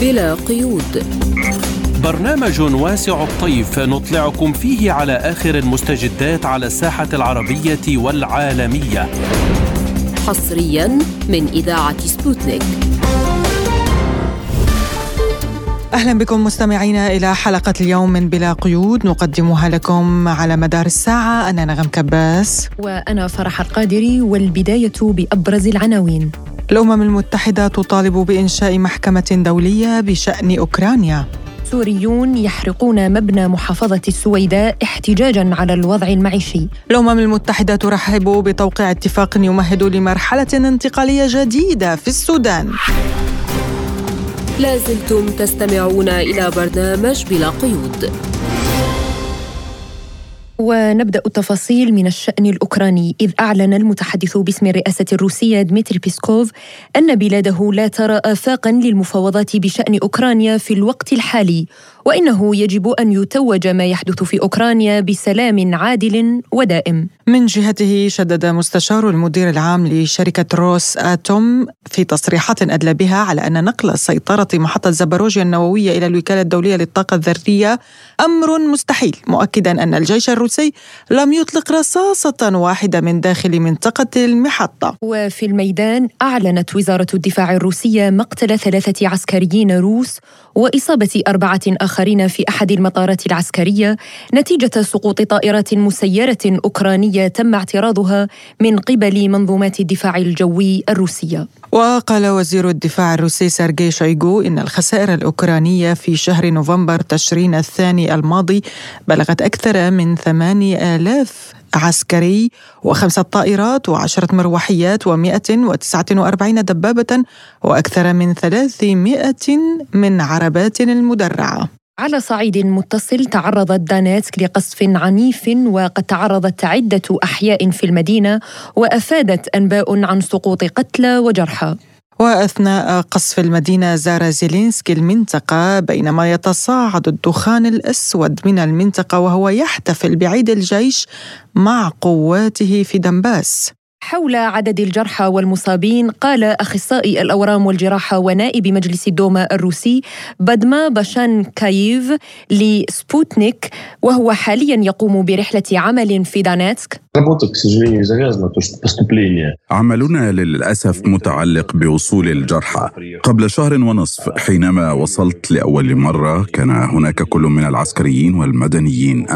بلا قيود. برنامج واسع الطيف نطلعكم فيه على آخر المستجدات على الساحة العربية والعالمية. حصريا من إذاعة سبوتنيك. أهلا بكم مستمعينا إلى حلقة اليوم من بلا قيود. نقدمها لكم على مدار الساعة. أنا نغم كباس. وأنا فرح القادري والبداية بأبرز العناوين. الامم المتحدة تطالب بإنشاء محكمة دولية بشأن أوكرانيا. سوريون يحرقون مبنى محافظة السويداء احتجاجا على الوضع المعيشي. الأمم المتحدة ترحب بتوقيع اتفاق يمهد لمرحلة انتقالية جديدة في السودان. لازلتم تستمعون إلى برنامج بلا قيود. ونبدأ التفاصيل من الشأن الأوكراني إذ أعلن المتحدث باسم الرئاسة الروسية دمتري بيسكوف أن بلاده لا ترى افاقا للمفاوضات بشأن أوكرانيا في الوقت الحالي. وإنه يجب أن يتوج ما يحدث في أوكرانيا بسلام عادل ودائم. من جهته شدد مستشار المدير العام لشركة روس آتوم في تصريحات أدلى بها على أن نقل سيطرة محطة زباروجيا النووية إلى الوكالة الدولية للطاقة الذرية أمر مستحيل، مؤكدا أن الجيش الروسي لم يطلق رصاصة واحدة من داخل منطقة المحطة. وفي الميدان أعلنت وزارة الدفاع الروسية مقتل ثلاثة عسكريين روس وإصابة أربعة اخرين في أحد المطارات العسكرية نتيجة سقوط طائرات مسيرة أوكرانية تم اعتراضها من قبل منظومات الدفاع الجوي الروسية. وقال وزير الدفاع الروسي سيرجي شويغو إن الخسائر الأوكرانية في شهر نوفمبر تشرين الثاني الماضي بلغت أكثر من 8000 عسكري وخمسة طائرات وعشرة مروحيات و149 دبابة وأكثر من 300 من عربات المدرعة على صعيد متصل تعرضت دانيتسك لقصف عنيف وقد تعرضت عدة أحياء في المدينة وأفادت أنباء عن سقوط قتلى وجرحى. وأثناء قصف المدينة زار زيلينسكي المنطقة بينما يتصاعد الدخان الأسود من المنطقة وهو يحتفل بعيد الجيش مع قواته في دنباس. حول عدد الجرحى والمصابين قال أخصائي الأورام والجراحة ونائب مجلس الدوما الروسي بدما باشان كايف لسبوتنيك وهو حاليا يقوم برحلة عمل في دانيتسك. عملنا للأسف متعلق بوصول الجرحى. قبل شهر ونصف حينما وصلت لأول مرة كان هناك كل من العسكريين والمدنيين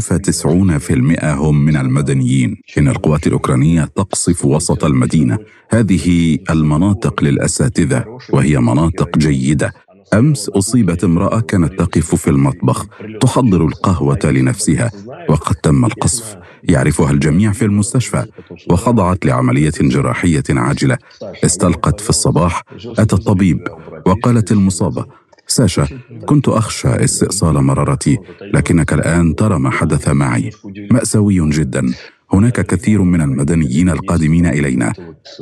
فتسعون في المئة هم من المدنيين. إن القوات الأوكرانية تقصف وسط المدينة. هذه المناطق للأساتذة وهي مناطق جيدة. أمس أصيبت امرأة كانت تقف في المطبخ تحضر القهوة لنفسها وقد تم القصف. يعرفها الجميع في المستشفى وخضعت لعملية جراحية عاجلة. استلقت في الصباح أتى الطبيب وقالت المصابة ساشا كنت أخشى استئصال مرارتي لكنك الآن ترى ما حدث معي. مأساوي جدا. هناك كثير من المدنيين القادمين إلينا.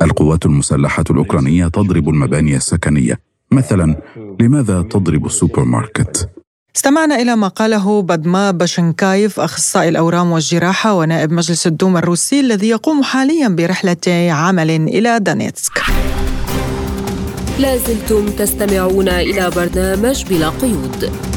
القوات المسلحة الأوكرانية تضرب المباني السكنية. مثلا لماذا تضرب السوبر ماركت استمعنا إلى ما قاله بدما باشنكايف أخصائي الأورام والجراحة ونائب مجلس الدوما الروسي الذي يقوم حاليا برحلة عمل إلى دانيتسك لازلتم تستمعون إلى برنامج بلا قيود.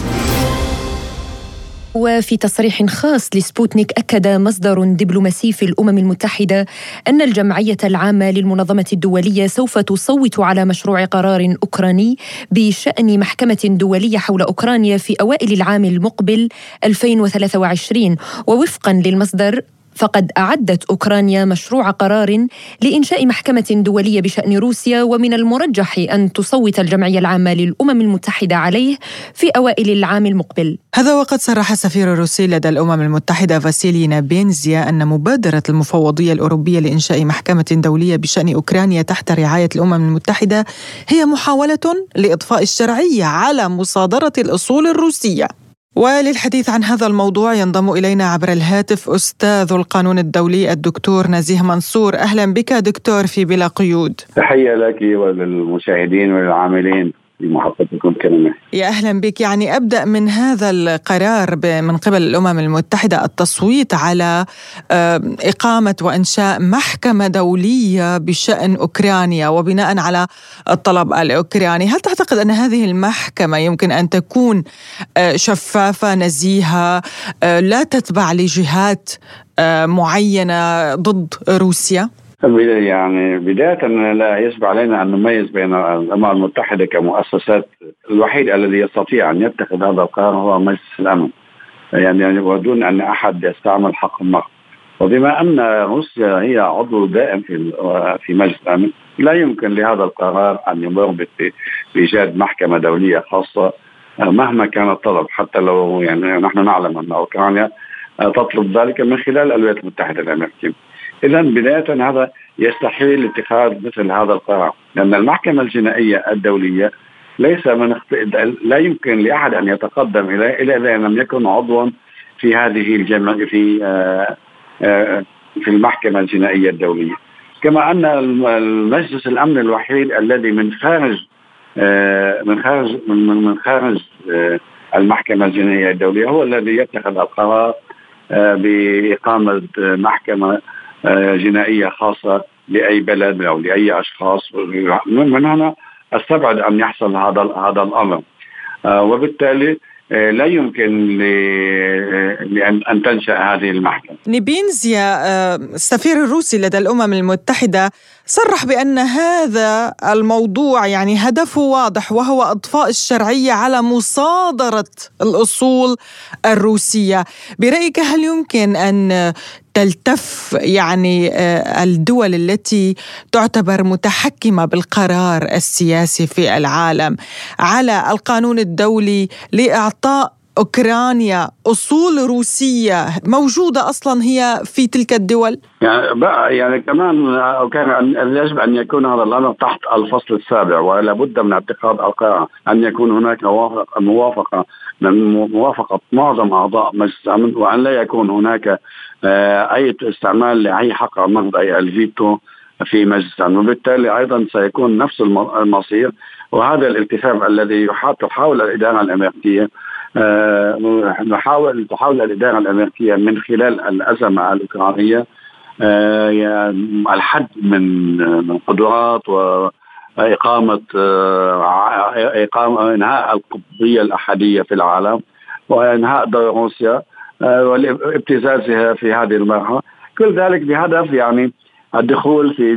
وفي تصريح خاص لسبوتنيك أكد مصدر دبلوماسي في الأمم المتحدة أن الجمعية العامة للمنظمة الدولية سوف تصوت على مشروع قرار أوكراني بشأن محكمة دولية حول أوكرانيا في أوائل العام المقبل 2023 ووفقا للمصدر فقد أعدت أوكرانيا مشروع قرار لإنشاء محكمة دولية بشأن روسيا ومن المرجح أن تصوت الجمعية العامة للأمم المتحدة عليه في أوائل العام المقبل. هذا وقد صرح السفير الروسي لدى الأمم المتحدة فاسيلي نابينزيا أن مبادرة المفوضية الأوروبية لإنشاء محكمة دولية بشأن أوكرانيا تحت رعاية الأمم المتحدة هي محاولة لإضفاء الشرعية على مصادرة الأصول الروسية. وللحديث عن هذا الموضوع ينضم إلينا عبر الهاتف أستاذ القانون الدولي الدكتور نزيه منصور. أهلا بك دكتور في بلا قيود. تحية لك وللمشاهدين والعاملين يا أهلا بك. يعني أبدأ من هذا القرار من قبل الأمم المتحدة التصويت على إقامة وإنشاء محكمة دولية بشأن أوكرانيا وبناء على الطلب الأوكراني، هل تعتقد أن هذه المحكمة يمكن أن تكون آه، شفافة نزيهة آه، لا تتبع لجهات آه، معينة ضد روسيا؟ يعني بداية لا يجب علينا أن نميز بين الأمم المتحدة كمؤسسات. الوحيد الذي يستطيع أن يتخذ هذا القرار هو مجلس الأمن. يعني ودون أن أحد يستعمل حق النقد وبما أن روسيا هي عضو دائم في في مجلس الأمن لا يمكن لهذا القرار أن يمر بإيجاد محكمة دولية خاصة. مهما كان الطلب حتى لو يعني نحن نعلم أن أوكرانيا تطلب ذلك من خلال الولايات المتحدة الأمريكية. اذا بداية هذا يستحيل اتخاذ مثل هذا القرار لأن المحكمة الجنائية الدولية ليس من لا يمكن لأحد أن يتقدم اليه الا إذا لم يكن عضوا في هذه الجمع في آه، آه، في المحكمة الجنائية الدولية. كما أن المجلس الأمن الوحيد الذي من خارج آه، من خارج من خارج المحكمة الجنائية الدولية هو الذي يتخذ القرار بإقامة محكمة جنائية خاصة لأي بلد أو لأي أشخاص. من هنا أستبعد أن يحصل هذا هذا الأمر. آه، وبالتالي آه، لا يمكن لأن أن تنشأ هذه المحكمة. نيبينزيا السفير الروسي لدى الأمم المتحدة صرح بأن هذا الموضوع يعني هدفه واضح وهو إضفاء الشرعية على مصادرة الأصول الروسية. برأيك هل يمكن أن تلتف يعني آه، الدول التي تعتبر متحكمة بالقرار السياسي في العالم على القانون الدولي لإعطاء أوكرانيا أصول روسية موجودة أصلا هي في تلك الدول؟ يعني بقى يعني كمان كان يجب أن يكون هذا الأمر تحت الفصل السابع ولا بد من اتخاذ القرار أن يكون هناك موافقة من موافقة معظم أعضاء مجلس الأمن وأن لا يكون هناك آه، أي استعمال لأي حق النقد أي الفيتو في مجلس الأمن وبالتالي أيضا سيكون نفس المصير وهذا الالتفاف الذي تحاول الإدارة الأمريكية آه، نحاول تحاول الإدارة الأمريكية من خلال الأزمة الأوكرانية آه، الحد من من قدرات وإقامة إقامة إنهاء القطبية الأحادية في العالم وإنهاء دور روسيا وابتزازها في هذه المرحلة. كل ذلك بهدف يعني الدخول في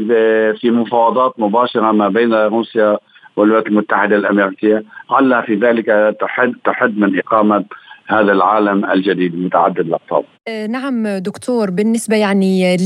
في مفاوضات مباشرة ما بين روسيا والولايات المتحدة الأمريكية على في ذلك تحد تحد من إقامة هذا العالم الجديد متعدد الاقطاب. أه، نعم دكتور بالنسبة يعني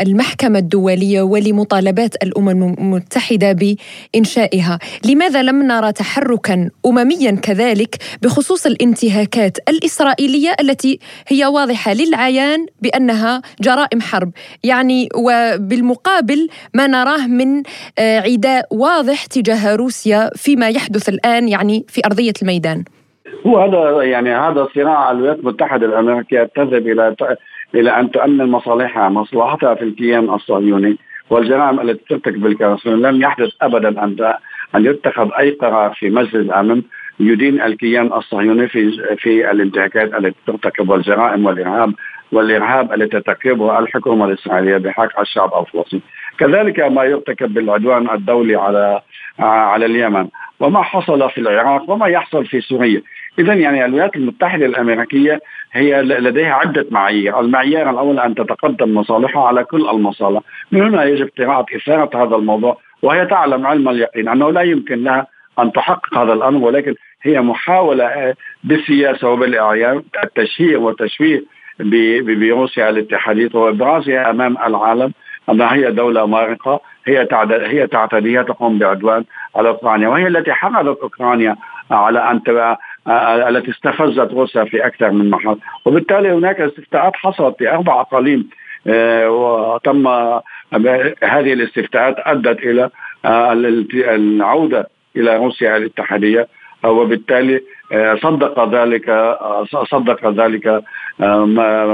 للمحكمة الدولية ولمطالبات الأمم المتحدة بإنشائها، لماذا لم نرى تحركا امميا كذلك بخصوص الانتهاكات الإسرائيلية التي هي واضحة للعيان بأنها جرائم حرب، يعني وبالمقابل ما نراه من أه، عداء واضح تجاه روسيا فيما يحدث الآن يعني في أرضية الميدان. هو هذا يعني هذا صراع الولايات المتحدة الأمريكية تذهب إلى إلى أن تؤمن مصالحها مصلحتها في الكيان الصهيوني والجرائم التي ترتكب الكيان لم يحدث ابدا أن أن يتخذ أي قرار في مجلس الأمن يدين الكيان الصهيوني في في الانتهاكات التي ترتكب والجرائم والإرهاب والإرهاب التي ترتكبه الحكومة الإسرائيلية بحق الشعب الفلسطيني، كذلك ما يرتكب بالعدوان الدولي على على اليمن. وما حصل في العراق وما يحصل في سوريا. اذا يعني الولايات المتحدة الأمريكية هي لديها عدة معايير، المعيار الأول أن تتقدم مصالحها على كل المصالح، من هنا يجب قراءه إثارة هذا الموضوع وهي تعلم علم اليقين أنه لا يمكن لها أن تحقق هذا الأمر ولكن هي محاولة آه، بالسياسة وبالإعيان التشهير والتشويه بروسيا الاتحادية وابرازها أمام العالم أنها هي دولة مارقة هي هي تعتدي هي تقوم بعدوان على أوكرانيا وهي التي حرضت أوكرانيا على أن آه، التي استفزت روسيا في أكثر من محل. وبالتالي هناك استفتاءات حصلت في أربع أقاليم آه، وتم هذه الاستفتاءات أدت إلى آه، العودة إلى روسيا الاتحادية وبالتالي صدق ذلك صدق ذلك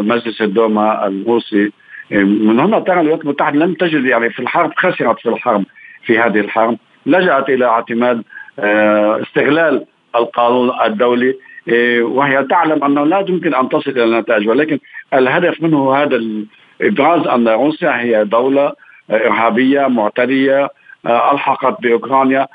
مجلس الدوما الروسي. من هنا ترى الولايات المتحده لم تجد يعني في الحرب خسرت في الحرب في هذه الحرب. لجأت إلى اعتماد استغلال القانون الدولي وهي تعلم أنه لا يمكن أن تصل إلى النتائج. ولكن الهدف منه هذا الإبراز أن روسيا هي دولة إرهابية معتدية ألحقت بأوكرانيا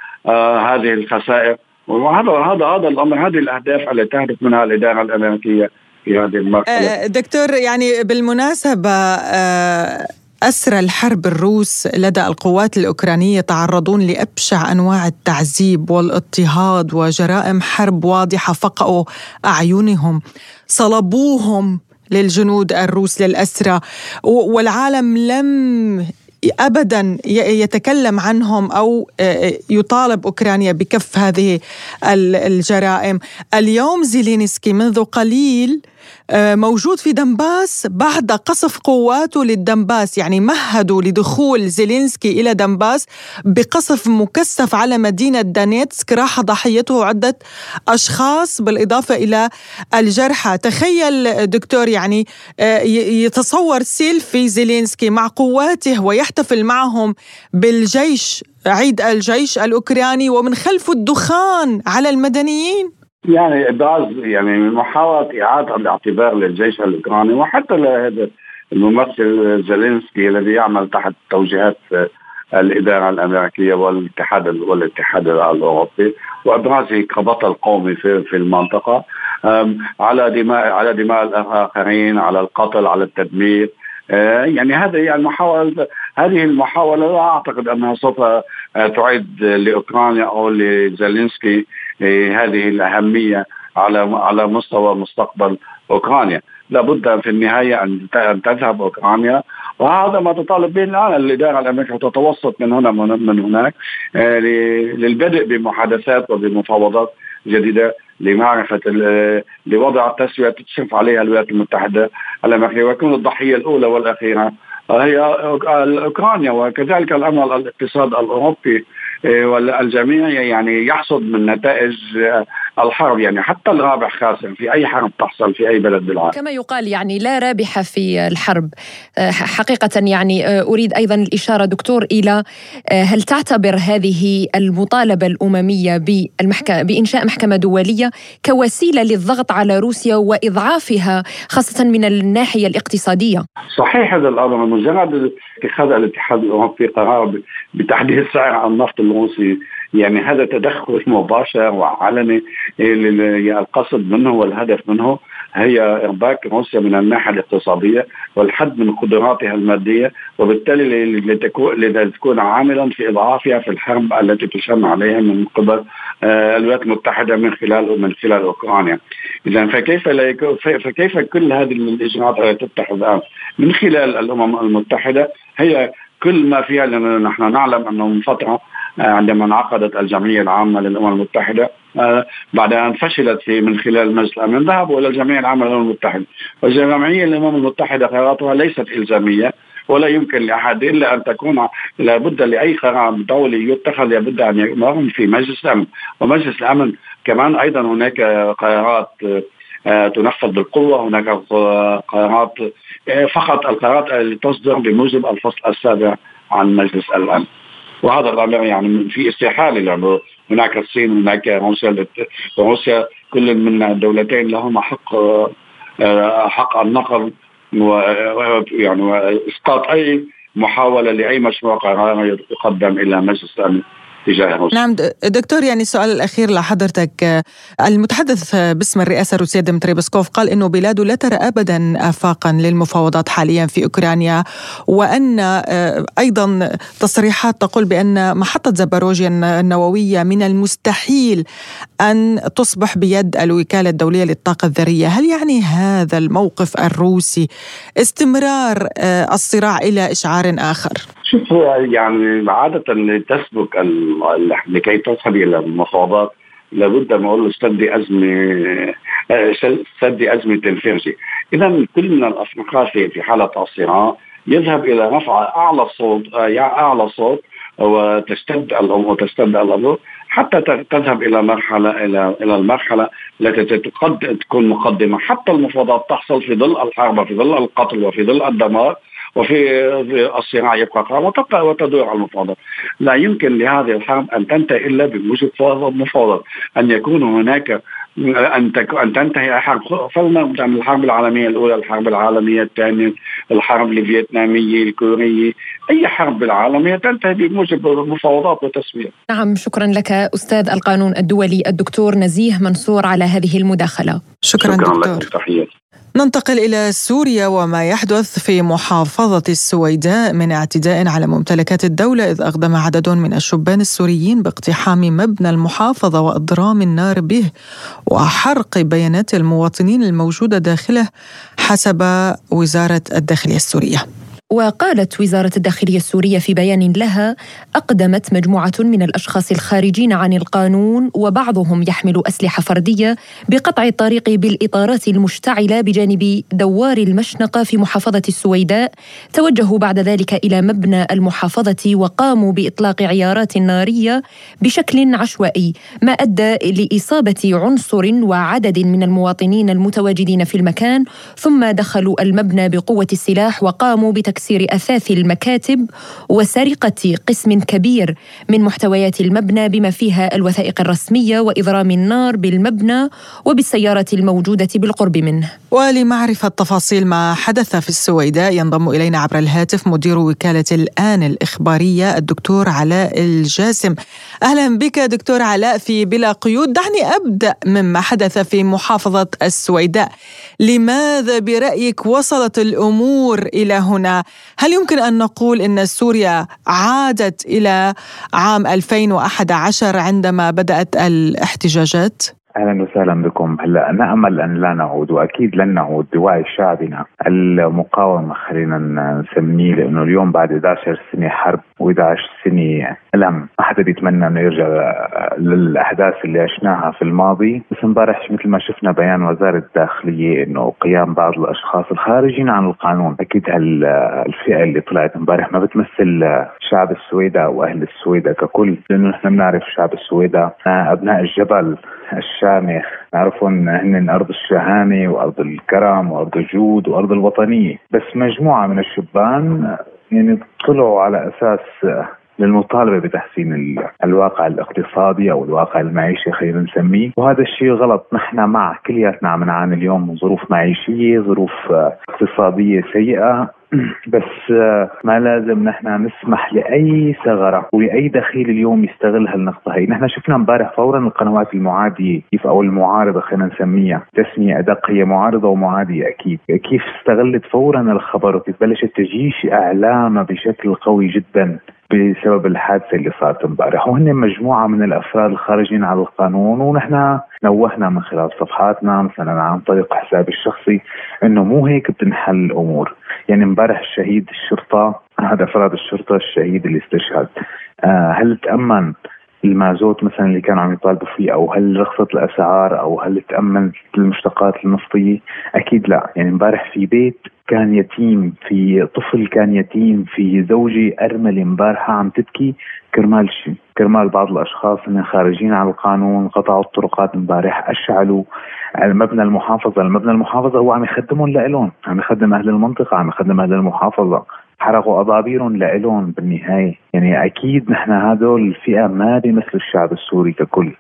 هذه الخسائر. وهذا هذا هذا الأمر هذه الأهداف التي تهدف منها الإدارة الأمريكية في هذه المرحلة. آه، دكتور يعني بالمناسبة آه، أسرى الحرب الروس لدى القوات الأوكرانية تعرضون لأبشع أنواع التعذيب والاضطهاد وجرائم حرب واضحة فقأوا أعينهم صلبوهم للجنود الروس للأسرى والعالم لم ابدا يتكلم عنهم أو يطالب أوكرانيا بكف هذه الجرائم. اليوم زيلينسكي منذ قليل آه، موجود في دنباس بعد قصف قواته للدنباس يعني مهدوا لدخول زيلينسكي إلى دنباس بقصف مكثف على مدينة دانيتسك. راح ضحيته عدة أشخاص بالإضافة إلى الجرحى. تخيل دكتور يعني آه، يتصور سيلفي زيلينسكي مع قواته ويحتفل معهم بالجيش عيد الجيش الأوكراني ومن خلفه الدخان على المدنيين. يعني ابراز يعني محاولة إعادة الاعتبار للجيش الاوكراني وحتى لهذا الممثل زيلينسكي الذي يعمل تحت توجيهات الإدارة الأمريكية والاتحاد والاتحاد الأوروبي وإبرازه كبطل قومي في في المنطقة. على دماء على دماء الآخرين على القتل على التدمير. آه، يعني هذا يعني محاولة هذه المحاولة لا أعتقد أنها سوف آه، تعيد لأوكرانيا أو لزيلينسكي هذه الأهمية على على مستوى مستقبل أوكرانيا. لابد في النهاية أن تذهب أوكرانيا وهذا ما تطالب به الآن الإدارة الأمريكية تتوسط من هنا من هناك للبدء بمحادثات وبمفاوضات جديدة لمعرفة لوضع التسوية تشرف عليها الولايات المتحدة الأمريكية. ويكون الضحية الأولى والأخيرة هي أوكرانيا وكذلك الأمر الاقتصاد الأوروبي إيه، والجميع يعني يحصد من نتائج الحرب يعني حتى الرابح خاسر في أي حرب تحصل في أي بلد بالعالم. كما يقال يعني لا رابح في الحرب. آه، حقيقة يعني آه، أريد أيضا الإشارة دكتور إلى آه، هل تعتبر هذه المطالبة الأممية بالمحكمة بإنشاء محكمة دولية كوسيلة للضغط على روسيا وإضعافها خاصة من الناحية الاقتصادية؟ صحيح هذا الأمر مجرد اتخاذ الاتحاد الأوروبي قرار بتحديد سعر النفط الروسي يعني هذا تدخل مباشر وعلني القصد منه والهدف منه هي إرباك روسيا من الناحية الاقتصادية والحد من قدراتها المادية وبالتالي لتكون عاملا في إضعافها في الحرب التي تشن عليها من قبل آه، الولايات المتحدة من خلال من خلال أوكرانيا. اذا فكيف فكيف كل هذه الإجراءات التي تتخذ من خلال الأمم المتحدة هي كل ما فيها لأننا نحن نعلم أنه من فترة عندما انعقدت الجمعية العامة للأمم المتحدة آه، بعد أن فشلت في من خلال مجلس الأمن ذهبوا إلى الجمعية العامة للأمم المتحدة. والجمعية الأمم المتحدة قراراتها ليست إلزامية ولا يمكن لأحد إلا أن تكون لابد لأي قرار دولي يتخذ لابد أن يمر في مجلس الأمن. ومجلس الأمن كمان أيضا هناك قرارات آه، تنفذ بالقوة هناك قرارات فقط القرارات اللي تصدر بموجب الفصل السابع عن مجلس الأمن. وهذا الأمر يعني في استحالة لأنه هناك الصين هناك روسيا روسيا كل من الدولتين لهما حق آه، حق النقل ويعني واسقاط أي محاولة لأي مشروع قرار يقدم إلى مجلس الأمن. تجاه روسيا نعم دكتور يعني السؤال الأخير لحضرتك المتحدث باسم الرئاسة الروسية ديمتري بسكوف قال أنه بلاده لا ترى أبدا آفاقا للمفاوضات حاليا في أوكرانيا وأن آه، أيضا تصريحات تقول بأن محطة زباروجيا النووية من المستحيل أن تصبح بيد الوكالة الدولية للطاقة الذرية هل يعني هذا الموقف الروسي استمرار آه، الصراع إلى إشعار آخر؟ شوف يعني عادة تسبق لكي تصل إلى المفاوضات لابد ما أقول سد ازمه سد ازمه الفرجه، اذا كل من الافرقاء في حالة الصراع يذهب إلى رفع أعلى الصوت أعلى صوت وتشتد الأمور وتشتد الأمور حتى تذهب إلى مرحلة إلى إلى المرحلة التي تكون مقدمة. حتى المفاوضات تحصل في ظل الحرب في ظل القتل وفي ظل الدمار. وفي الصراع يبقى قائم وتدور على المفاوضات. لا يمكن لهذه الحرب أن تنتهي إلا بوجود مفاوضات أن يكون هناك أن أن تنتهي الحرب. فلنبدأ من الحرب العالمية الأولى الحرب العالمية الثانية الحرب الفيتنامية الكورية. أي حرب العالميه تنتهي بموجب مفاوضات وتسوية. نعم شكرا لك أستاذ القانون الدولي الدكتور نزيه منصور على هذه المداخلة. شكرا, شكرا دكتور. لك تحياتي ننتقل إلى سوريا وما يحدث في محافظة السويداء من اعتداء على ممتلكات الدولة إذ أقدم عدد من الشبان السوريين باقتحام مبنى المحافظة وإضرام النار به. وحرق بيانات المواطنين الموجودة داخله حسب وزارة الداخلية السورية. وقالت وزارة الداخلية السورية في بيان لها أقدمت مجموعة من الأشخاص الخارجين عن القانون وبعضهم يحمل أسلحة فردية بقطع الطريق بالإطارات المشتعلة بجانب دوار المشنقة في محافظة السويداء. توجهوا بعد ذلك إلى مبنى المحافظة وقاموا بإطلاق عيارات نارية بشكل عشوائي ما أدى لإصابة عنصر وعدد من المواطنين المتواجدين في المكان ثم دخلوا المبنى بقوة السلاح وقاموا بتكسير تكسير أثاث المكاتب وسرقة قسم كبير من محتويات المبنى بما فيها الوثائق الرسمية وإضرام النار بالمبنى وبالسيارة الموجودة بالقرب منه. ولمعرفة تفاصيل ما حدث في السويداء ينضم إلينا عبر الهاتف مدير وكالة الآن الإخبارية الدكتور علاء الجاسم. أهلا بك دكتور علاء في بلا قيود، دعني أبدأ مما حدث في محافظة السويداء. لماذا برأيك وصلت الأمور إلى هنا؟ هل يمكن أن نقول أن سوريا عادت إلى عام 2011 عندما بدأت الاحتجاجات؟ أهلا وسهلا بكم. هلأ نأمل أن لا نعود وأكيد لن نعود. بوعي شعبنا المقاومة خلينا نسميه لأنه اليوم بعد 11 سنة حرب و11 سنة ألم. ما حدا بيتمنى إنه يرجع للأحداث اللي عشناها في الماضي. بس امبارح مثل ما شفنا بيان وزارة الداخلية إنه قيام بعض الأشخاص الخارجين عن القانون. أكيد هالفئة اللي طلعت امبارح ما بتمثل شعب السويداء وأهل السويداء ككل لأنه نحن بنعرف شعب السويداء أبناء الجبل. الشامخ نعرفهم هن أرض الشهامة وأرض الكرم وأرض الجود وأرض الوطنية. بس مجموعة من الشبان يعني طلعوا على أساس للمطالبة بتحسين الواقع الاقتصادي أو الواقع المعيشي خلينا نسميه. وهذا الشيء غلط. نحن مع كلياتنا عم نعاني اليوم من ظروف معيشية ظروف اقتصادية سيئة. بس ما لازم نحن نسمح لأي ثغرة ولاي دخيل اليوم يستغل هالنقطه هي، نحن شفنا امبارح فورا القنوات المعادية كيف أو المعارضة خلينا نسميها، تسمية أدق هي معارضة ومعادية أكيد، كيف استغلت فورا الخبر وكيف بلشت تجيش اعلامها بشكل قوي جدا. بسبب الحادثة اللي صارت امبارح. وهن مجموعة من الأفراد الخارجين على القانون ونحن نوهنا من خلال صفحاتنا مثلا عن طريق حسابي الشخصي إنه مو هيك بتنحل الأمور. يعني امبارح الشهيد الشرطة احد أفراد الشرطة الشهيد اللي استشهد. آه هل تأمن المازوت مثلا اللي كانوا عم يطالبوا فيه أو هل رخصت الأسعار أو هل تامن المشتقات النفطية؟ أكيد لا، يعني امبارح في بيت كان يتيم في طفل كان يتيم في زوجي أرملة امبارحة عم تبكي كرمال شيء كرمال بعض الأشخاص اللي خارجين على القانون قطعوا الطرقات امبارح أشعلوا مبنى المحافظة. المبنى المحافظة هو عم يخدمهم لإلهم عم يخدم أهل المنطقة عم يخدم أهل المحافظة. حرقوا أضابيرهم لإلهم بالنهاية. يعني أكيد نحن هدول الفئة ما بيمثلوا الشعب السوري ككل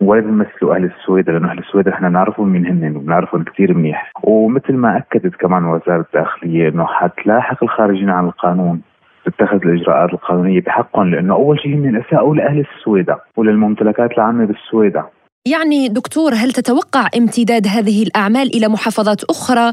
ولا بيمثلوا أهل السويد لأنه أهل السويد إحنا نعرفهم مين هن وبنعرفهم كثير منيح. ومثل ما أكدت كمان وزارة الداخلية إنه حتلاحق الخارجين عن القانون تتخذ الإجراءات القانونية بحقهم لأنه أول شيء من اساءوا لأهل السويدة وللممتلكات العامة بالسويدة يعني دكتور هل تتوقع امتداد هذه الأعمال إلى محافظات أخرى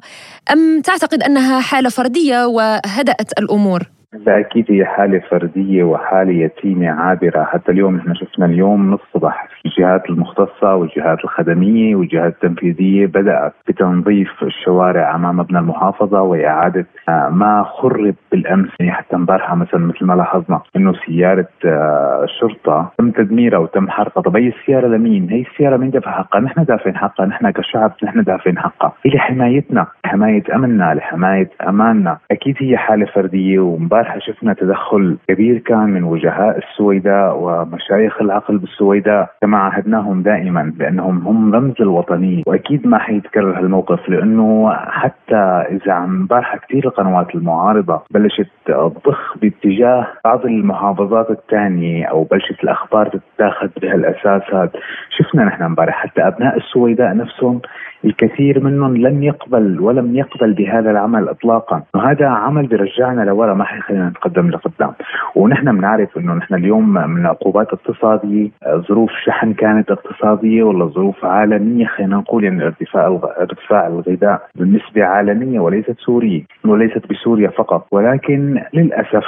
أم تعتقد أنها حالة فردية وهدأت الأمور؟ لا أكيد هي حالة فردية وحالة يتيمة عابرة. حتى اليوم نحن شفنا اليوم من الصبح الجهات المختصة والجهات الخدمية والجهات التنفيذية بدأت بتنظيف الشوارع أمام مبنى المحافظة وإعادة آه، ما خرب بالأمس. يعني حتى امبارح مثلا مثل ما لاحظنا إنه سيارة آه، الشرطه تم تدميرها وتم حرقها. طب هي السيارة لمين؟ هي السيارة مين دفع حقها؟ نحن دافعين حقها. نحن كشعب نحن دافعين حقها. هي لحمايتنا لحماية أمننا لحماية أماننا. أكيد هي حالة فردية ومبارح امبارح شفنا تدخل كبير كان من وجهاء السويداء ومشايخ العقل بالسويداء كما عهدناهم دائما بأنهم هم رمز الوطنيه وأكيد ما حيتكرر هالموقف لأنه حتى إذا عم امبارح كثير القنوات المعارضة بلشت تضخ باتجاه بعض المحافظات الثانية أو بلشت الأخبار تتاخذ بهالأساس. هذا شفنا نحن امبارح حتى أبناء السويداء نفسهم الكثير منهم لم يقبل ولم يقبل بهذا العمل اطلاقا. وهذا عمل بيرجعنا لورا ما حيخلينا نتقدم لقدام ونحن بنعرف إنه نحن اليوم من عقوبات اقتصادية ظروف شحن كانت اقتصادية ولا ظروف عالمية خلينا نقول يعني ارتفاع ارتفاع الغذاء بالنسبة عالمية وليست سورية وليست بسوريا فقط. ولكن للأسف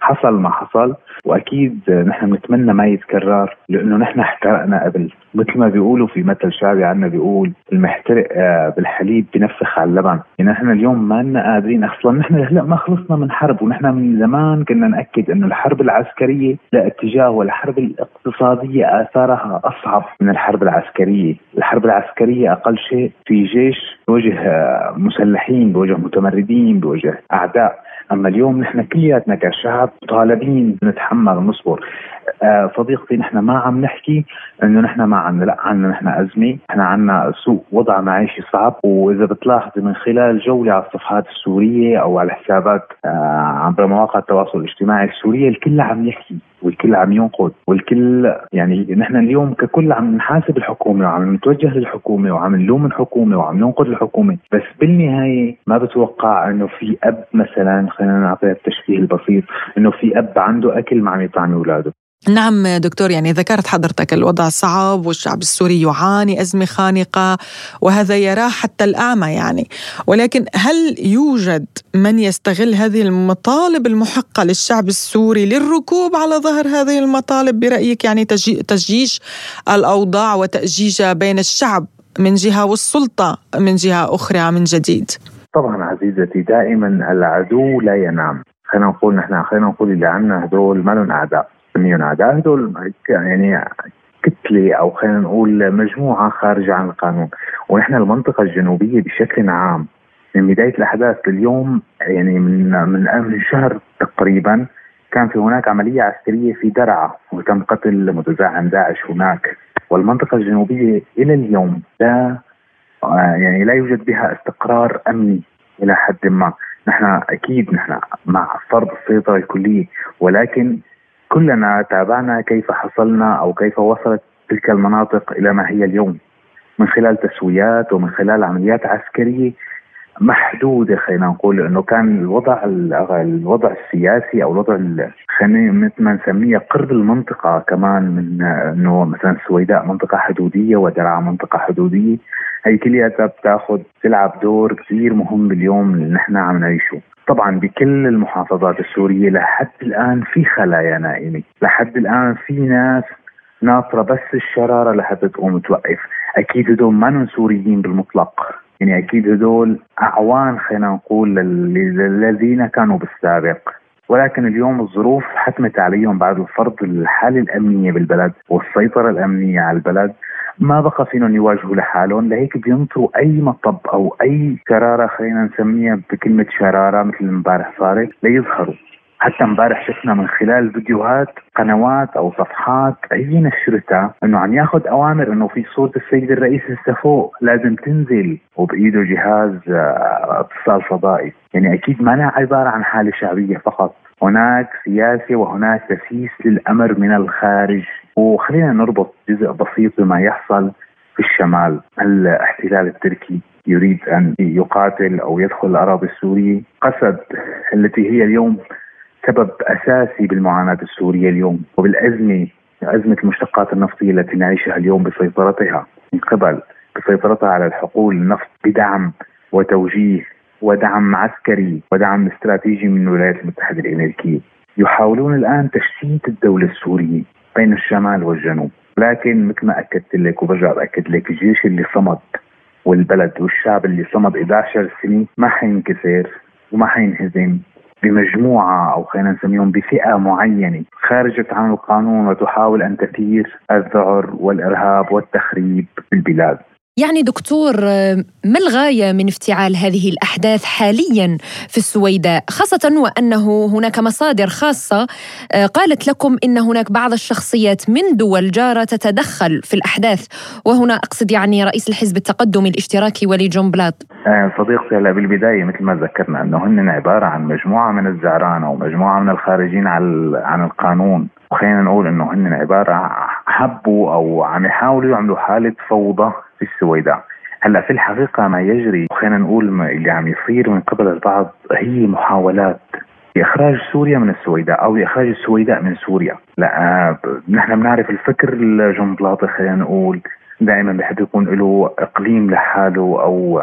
حصل ما حصل. وأكيد نحن بنتمنى ما يتكرر لأنه نحن احترقنا قبل. مثل ما بيقولوا في مثل شعبي عندنا بيقول المحترق آه، بالحليب بنفخ على اللبن. يعني نحن اليوم ما لنا قادرين أصلا. نحن هلأ ما خلصنا من حرب ونحن من زمان كنا نأكد إنه الحرب العسكرية لا اتجاه والحرب الاقتصادية آثارها أصعب من الحرب العسكرية. الحرب العسكرية أقل شيء في جيش بوجه آه، مسلحين بوجه متمردين بوجه أعداء. أما اليوم نحن كلياتنا كشعب طالبين نتحمل ونصبر آه صديقتي نحن ما عم نحكي إنه نحن ما عندنا لا عندنا نحن أزمة نحن عندنا سوء وضع معيشي صعب. وإذا بتلاحظي من خلال جولة على الصفحات السورية أو على حسابات آه عبر مواقع التواصل الاجتماعي السورية الكل عم يحكي. والكل عم ينقد والكل يعني نحن اليوم ككل عم نحاسب الحكومة وعم نتوجه للحكومة وعم نلوم الحكومة وعم ننقد الحكومة بس بالنهاية ما بتوقع إنه في أب مثلا خلينا نعطيها التشبيه البسيط إنه في أب عنده أكل ما عم يطعم أولاده. نعم دكتور يعني ذكرت حضرتك الوضع صعب والشعب السوري يعاني أزمة خانقة وهذا يراه حتى الأعمى يعني. ولكن هل يوجد من يستغل هذه المطالب المحقة للشعب السوري للركوب على ظهر هذه المطالب برأيك؟ يعني تجيش الأوضاع وتأجيجها بين الشعب من جهة والسلطة من جهة أخرى من جديد؟ طبعا عزيزتي دائما العدو لا ينام. خلينا نقول نحن خلينا نقول اللي عندنا هدول ما لهم أعداء. اعداء هدول يعني كتلة أو خلينا نقول مجموعة خارجة عن القانون. ونحن المنطقة الجنوبية بشكل عام من بداية الأحداث لليوم يعني من من من شهر تقريبا كان في هناك عملية عسكرية في درعا وتم قتل متزعم داعش هناك. والمنطقة الجنوبية إلى اليوم لا يعني لا يوجد بها استقرار أمني إلى حد ما. نحن أكيد نحن مع فرض السيطرة الكلية ولكن كلنا تابعنا كيف حصلنا أو كيف وصلت تلك المناطق إلى ما هي اليوم. من خلال تسويات ومن خلال عمليات عسكرية محدودة خلينا نقول إنه كان الوضع الوضع السياسي أو الوضع خلينا مثل ما نسميه قرب المنطقة كمان من إنه مثلا السويداء منطقة حدودية ودرعا منطقة حدودية. هي كلياتها بتاخذ تلعب دور كثير مهم اليوم اللي نحن عم نعيشه. طبعا بكل المحافظات السورية لحد الآن في خلايا نائمة، لحد الآن في ناس ناطرة بس الشرارة لحتى تقوم توقف، أكيد هدول ما سوريين بالمطلق، يعني أكيد هدول أعوان خلينا نقول للذين كانوا بالسابق، ولكن اليوم الظروف حتمت عليهم بعد فرض الحاله الأمنية بالبلد والسيطرة الأمنية على البلد. ما بقى فيهم يواجهوا لحالهم. لهيك بينطروا أي مطب أو أي شرارة خلينا نسميها بكلمة شرارة مثل امبارح صارت ليظهروا. حتى امبارح شفنا من خلال فيديوهات قنوات أو صفحات أي نشرتها إنه عم ياخذ أوامر إنه في صوره السيد الرئيس لسه فوق لازم تنزل وبإيده جهاز آه، اتصال فضائي. يعني أكيد ما عبارة عن حالة شعبية فقط. هناك سياسة وهناك تسييس للأمر من الخارج. وخلينا نربط جزء بسيط بما يحصل في الشمال. الاحتلال التركي يريد أن يقاتل أو يدخل الأراضي السورية؟ قسد التي هي اليوم سبب أساسي بالمعاناة السورية اليوم وبالأزمة أزمة المشتقات النفطية التي نعيشها اليوم بسيطرتها. من قبل بسيطرتها على الحقول النفط بدعم وتوجيه ودعم عسكري ودعم استراتيجي من الولايات المتحدة الأمريكية. يحاولون الآن تشتيت الدولة السورية بين الشمال والجنوب. لكن مثل ما أكدت لك وبرجع باكد لك الجيش اللي صمد والبلد والشعب اللي صمد 11 سنه ما حينكسر وما حينهزم. بمجموعة أو خلينا نسميهم بفئة معينة خارجت عن القانون وتحاول أن تثير الذعر والإرهاب والتخريب في البلاد. يعني دكتور ما الغاية من افتعال هذه الأحداث حاليا في السويداء خاصة وأنه هناك مصادر خاصة؟ آه، قالت لكم إن هناك بعض الشخصيات من دول جارة تتدخل في الأحداث وهنا أقصد يعني رئيس الحزب التقدمي الاشتراكي ولي جون بلاد آه، صديقتي هلا بالبداية مثل ما ذكرنا انه هن عبارة عن مجموعة من الزعرانه ومجموعه من الخارجين عن القانون. وخلينا نقول إنه هن عبارة حبوا أو عم يحاولوا يعملوا حالة فوضى في السويداء. هلا في الحقيقة ما يجري خلينا نقول اللي عم يصير من قبل البعض هي محاولات لاخراج سوريا من السويداء أو لاخراج السويداء من سوريا. لا نحن بنعرف الفكر الجنبلاطي خلينا نقول دائما بحب يكون له إقليم لحاله أو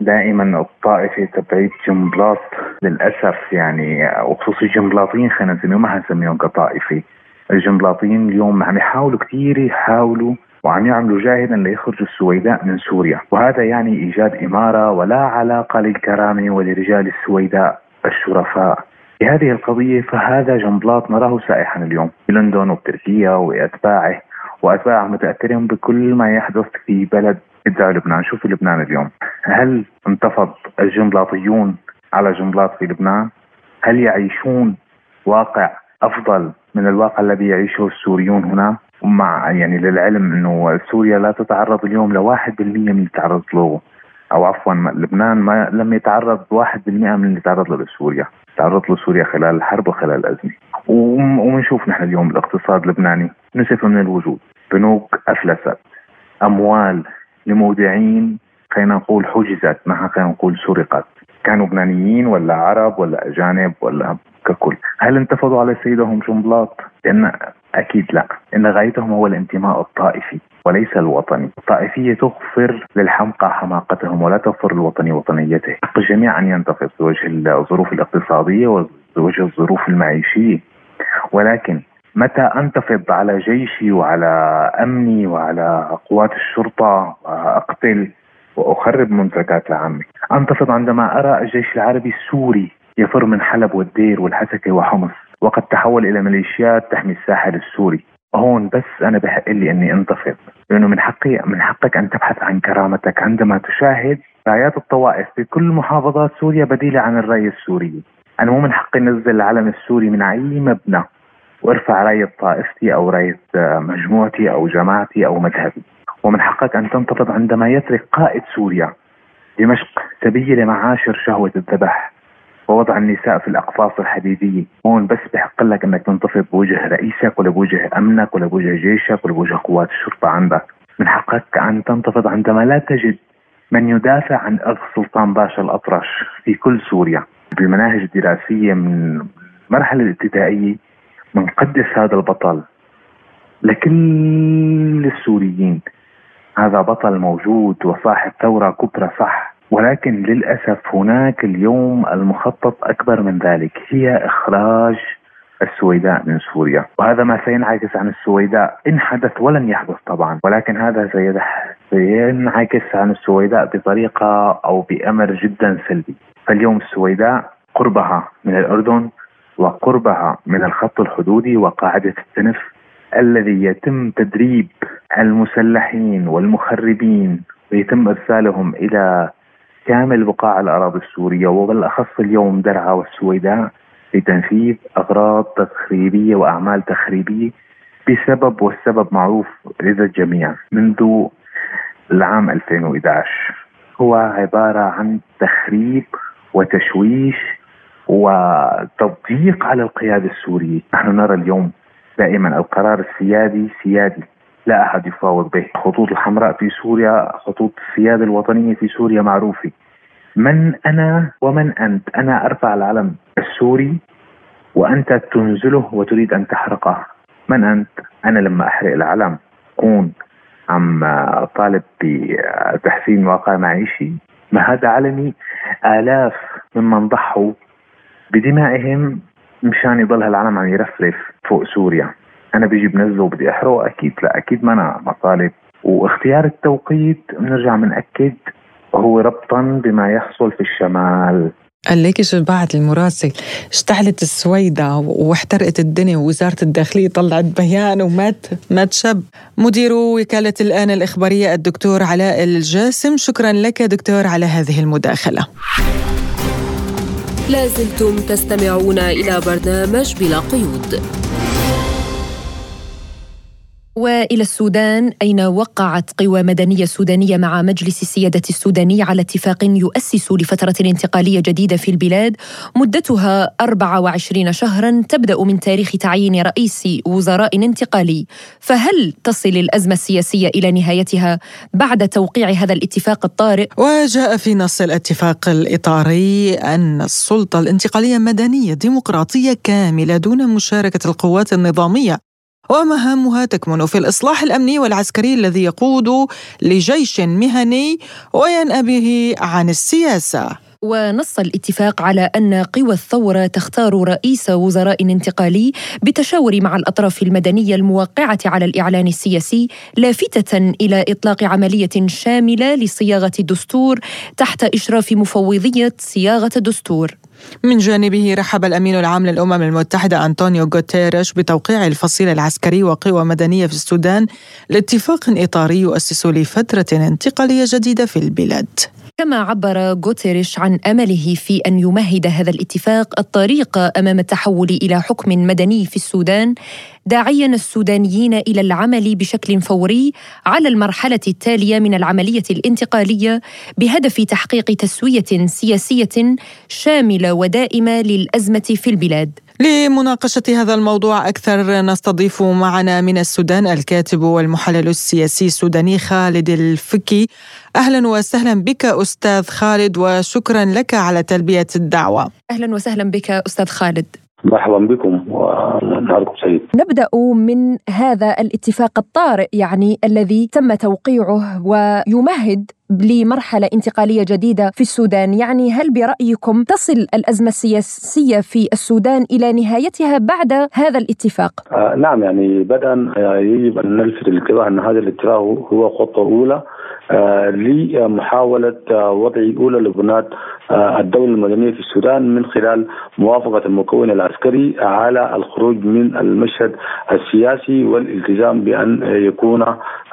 دائما الطائفة تبعيت جنبلاط للأسف يعني وخصوصي الجنبلاطيين خلينا نسميهم ما حنسميهم كطائفة. الجنبلاطيين اليوم عم يحاولوا كثير يحاولوا وعم يعملوا جاهدا ليخرجوا السويداء من سوريا. وهذا يعني إيجاد إمارة ولا علاقة للكرامة ولرجال السويداء الشرفاء. بهذه القضية فهذا جنبلاط نراه سائحا اليوم في لندن وبتركيا وأتباعه وأتباع متأثرين بكل ما يحدث في بلد ادعوا لبنان. شوف لبنان اليوم. هل انتفض الجنبلاطيون على جنبلاط في لبنان؟ هل يعيشون واقع أفضل من الواقع الذي يعيشه السوريون هنا؟ مع يعني للعلم إنه سوريا لا تتعرض اليوم لواحد بالمية من اللي تعرضت له. أو عفوا لبنان ما لم يتعرض واحد بالمئة من اللي تعرض له سوريا تعرضت له سوريا خلال الحرب وخلال الأزمة وبنشوف نحن اليوم الاقتصاد اللبناني نسف من الوجود. بنوك أفلست. أموال لمودعين خلينا نقول حجزت ما خلينا نقول سرقت. كانوا لبنانيين ولا عرب ولا أجانب ولا ككل. هل انتفضوا على سيدهم جنبلاط؟ لأن أكيد لا. إن غايتهم هو الانتماء الطائفي وليس الوطني. الطائفية تغفر للحمقى حماقتهم ولا تغفر الوطني وطنيته. حق الجميع أن ينتفض بوجه الظروف الاقتصادية وبوجه الظروف المعيشية. ولكن متى أنتفض على جيشي وعلى أمني وعلى قوات الشرطة وأقتل وأخرب منتجات العامه، أنتفض عندما أرى الجيش العربي السوري يفر من حلب والدير والحسكة وحمص. وقد تحول إلى ميليشيات تحمي الساحل السوري. هون بس أنا بحق لي إني أنتفض. لأنه من حقي من حقك أن تبحث عن كرامتك عندما تشاهد رايات الطوائف في كل محافظات سوريا بديلة عن الرايه السوريه أنا مو من حقي انزل العلم السوري من أي مبنى. وارفع رايه طائفتي أو رايه مجموعتي أو جماعتي أو مذهبي. ومن حقك أن تنتفض عندما يترك قائد سوريا دمشق سبيل لمعاشر شهوة الذبح. ووضع النساء في الأقفاص الحديدية. هون بس بحق لك إنك تنتفض بوجه رئيسك ولا بوجه أمنك ولا بوجه جيشك ولا بوجه قوات الشرطة عندك. من حقك أن تنتفض عندما لا تجد من يدافع عن أخ سلطان باشا الأطرش في كل سوريا. بالمناهج الدراسيه من المرحله الابتدائية بنقدس هذا البطل لكل السوريين. هذا بطل موجود وصاحب ثورة كبرى صح. ولكن للأسف هناك اليوم المخطط أكبر من ذلك هي إخراج السويداء من سوريا. وهذا ما سينعكس عن السويداء. إن حدث ولن يحدث طبعا ولكن هذا سينعكس عن السويداء بطريقة أو بأمر جدا سلبي. فاليوم السويداء قربها من الأردن وقربها من الخط الحدودي وقاعدة التنف الذي يتم تدريب المسلحين والمخربين ويتم إرسالهم إلى كامل بقاع الأراضي السورية وبالأخص اليوم درعا والسويداء لتنفيذ أغراض تخريبية وأعمال تخريبية بسبب والسبب معروف لدى الجميع منذ العام 2011 هو عبارة عن تخريب وتشويش وتضييق على القيادة السورية، نحن نرى اليوم دائما القرار السيادي سيادي لا أحد يفاوض به، الخطوط الحمراء في سوريا، خطوط السيادة الوطنية في سوريا معروفة. من أنا ومن أنت؟ أنا أرفع العلم السوري وأنت تنزله وتريد أن تحرقه. من أنت؟ أنا لما أحرق العلم اكون عم طالب بتحسين واقع معيشي ما هذا علمي آلاف ممن ضحوا بدمائهم مشان يضل هالعالم عم يرفرف فوق سوريا أنا بيجي بنزله وبدي أحرقه أكيد لا أكيد ما أنا مطالب واختيار التوقيت بنرجع بنأكد هو ربطا بما يحصل في الشمال. قال ليك شو بعت المراسل؟ اشتعلت السويدة واحترقت الدنيا ووزارة الداخلية طلعت بيان ومات مات شاب. مدير وكالة الآن الإخبارية الدكتور علاء الجاسم شكرا لك دكتور على هذه المداخلة. لازلتم تستمعون إلى برنامج بلا قيود. وإلى السودان أين وقعت قوى مدنية سودانية مع مجلس السيادة السوداني على اتفاق يؤسس لفترة انتقالية جديدة في البلاد. مدتها 24 شهرا تبدأ من تاريخ تعيين رئيس وزراء انتقالي. فهل تصل الأزمة السياسية إلى نهايتها بعد توقيع هذا الاتفاق الطارئ؟ وجاء في نص الاتفاق الإطاري أن السلطة الانتقالية مدنية ديمقراطية كاملة دون مشاركة القوات النظامية. ومهامها تكمن في الإصلاح الأمني والعسكري الذي يقود لجيش مهني وينأى به عن السياسة. ونص الاتفاق على أن قوى الثورة تختار رئيس وزراء انتقالي بالتشاور مع الأطراف المدنية الموقعة على الإعلان السياسي لافتة إلى إطلاق عملية شاملة لصياغة الدستور تحت إشراف مفوضية صياغة الدستور. من جانبه رحب الأمين العام للأمم المتحدة أنطونيو غوتيريش بتوقيع الفصيل العسكري وقوى مدنية في السودان لاتفاق إطاري يؤسس لفترة انتقالية جديدة في البلاد. كما عبر غوتيريش عن أمله في أن يمهد هذا الاتفاق الطريق أمام التحول إلى حكم مدني في السودان داعيا السودانيين إلى العمل بشكل فوري على المرحلة التالية من العملية الانتقالية بهدف تحقيق تسوية سياسية شاملة ودائمة للأزمة في البلاد. لمناقشة هذا الموضوع أكثر نستضيف معنا من السودان الكاتب والمحلل السياسي السوداني خالد الفكي. أهلا وسهلا بك أستاذ خالد وشكرا لك على تلبية الدعوة. أهلا وسهلا بك أستاذ خالد. مرحبا بكم ونهاركم سعيد نبدأ من هذا الاتفاق الطارئ يعني الذي تم توقيعه ويمهد لمرحلة انتقالية جديدة في السودان. يعني هل برأيكم تصل الأزمة السياسية في السودان إلى نهايتها بعد هذا الاتفاق؟ آه نعم يعني بدءا يجب أن نلفت الانتباه أن هذا الاتفاق هو خطوة أولى. آه لمحاولة آه وضع أولى لبنات آه الدولة المدنية في السودان من خلال موافقة المكون العسكري على الخروج من المشهد السياسي والالتزام بأن يكون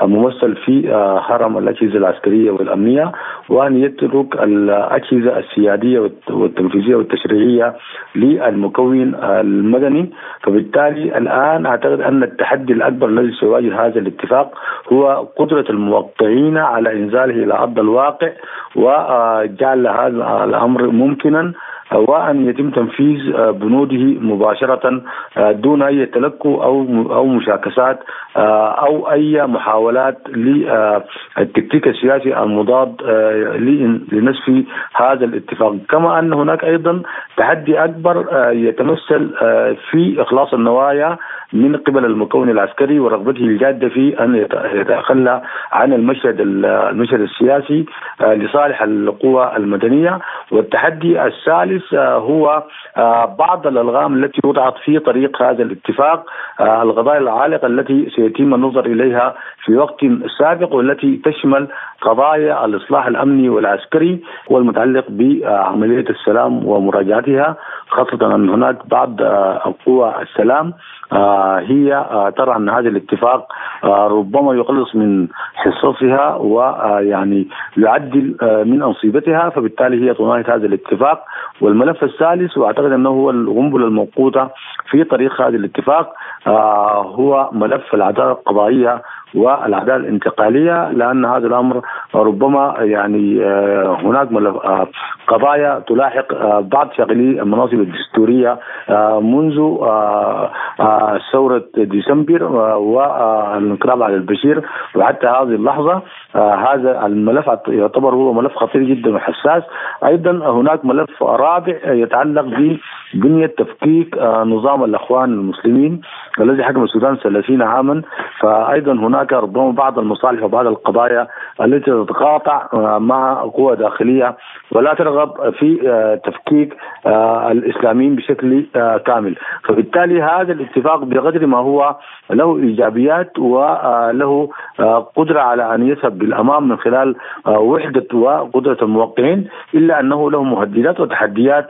ممثل في هرم الأجهزة العسكرية والأمنية وأن يترك الأجهزة السيادية والتنفيذية والتشريعية للمكون المدني. فبالتالي الآن أعتقد أن التحدي الأكبر الذي سيواجه هذا الاتفاق هو قدرة الموقعين على إنزاله إلى أرض الواقع وجعل هذا الأمر ممكنا وأن يتم تنفيذ بنوده مباشرة دون أي تلكؤ أو أو مشاكسات أو أي محاولات للتكتيك السياسي المضاد لنسف هذا الاتفاق، كما أن هناك أيضا تحدي أكبر يتمثل في إخلاص النوايا من قبل المكون العسكري ورغبته الجادة في أن يتخلى عن المشهد المشهد السياسي لصالح القوى المدنية. والتحدي الثالث هو بعض الألغام التي وضعت في طريق هذا الاتفاق القضايا العالقة التي سيتم النظر إليها في وقت سابق والتي تشمل قضايا الإصلاح الأمني والعسكري والمتعلق بعملية السلام ومراجعتها خاصة أن هناك بعض قوى السلام هي ترى أن هذا الاتفاق ربما يقلص من حصصها ويعني يعدل من انصبتها فبالتالي هي تناهض هذا الاتفاق. والملف الثالث وأعتقد أنه هو القنبله الموقوتة في طريق هذا الاتفاق هو ملف العدالة القضائية والعداله الانتقالية لأن هذا الأمر ربما يعني هناك قضايا تلاحق بعض شغلي المناصب الدستورية منذ ثورة ديسمبر والانقلاب على البشير. وحتى هذه اللحظة هذا الملف يعتبر هو ملف خطير جدا وحساس. أيضا هناك ملف رابع يتعلق ببنية تفكيك نظام الإخوان المسلمين الذي حكم السودان 30 عاما. فايضا هناك ربما بعض المصالح وبعض القضايا التي تتقاطع مع قوى داخلية. ولا ترغب ترغب في تفكيك الإسلاميين بشكل كامل. فبالتالي هذا الاتفاق بقدر ما هو له إيجابيات وله قدرة على أن يذهب بالأمام من خلال وحدة وقدرة الموقعين إلا أنه له مهددات وتحديات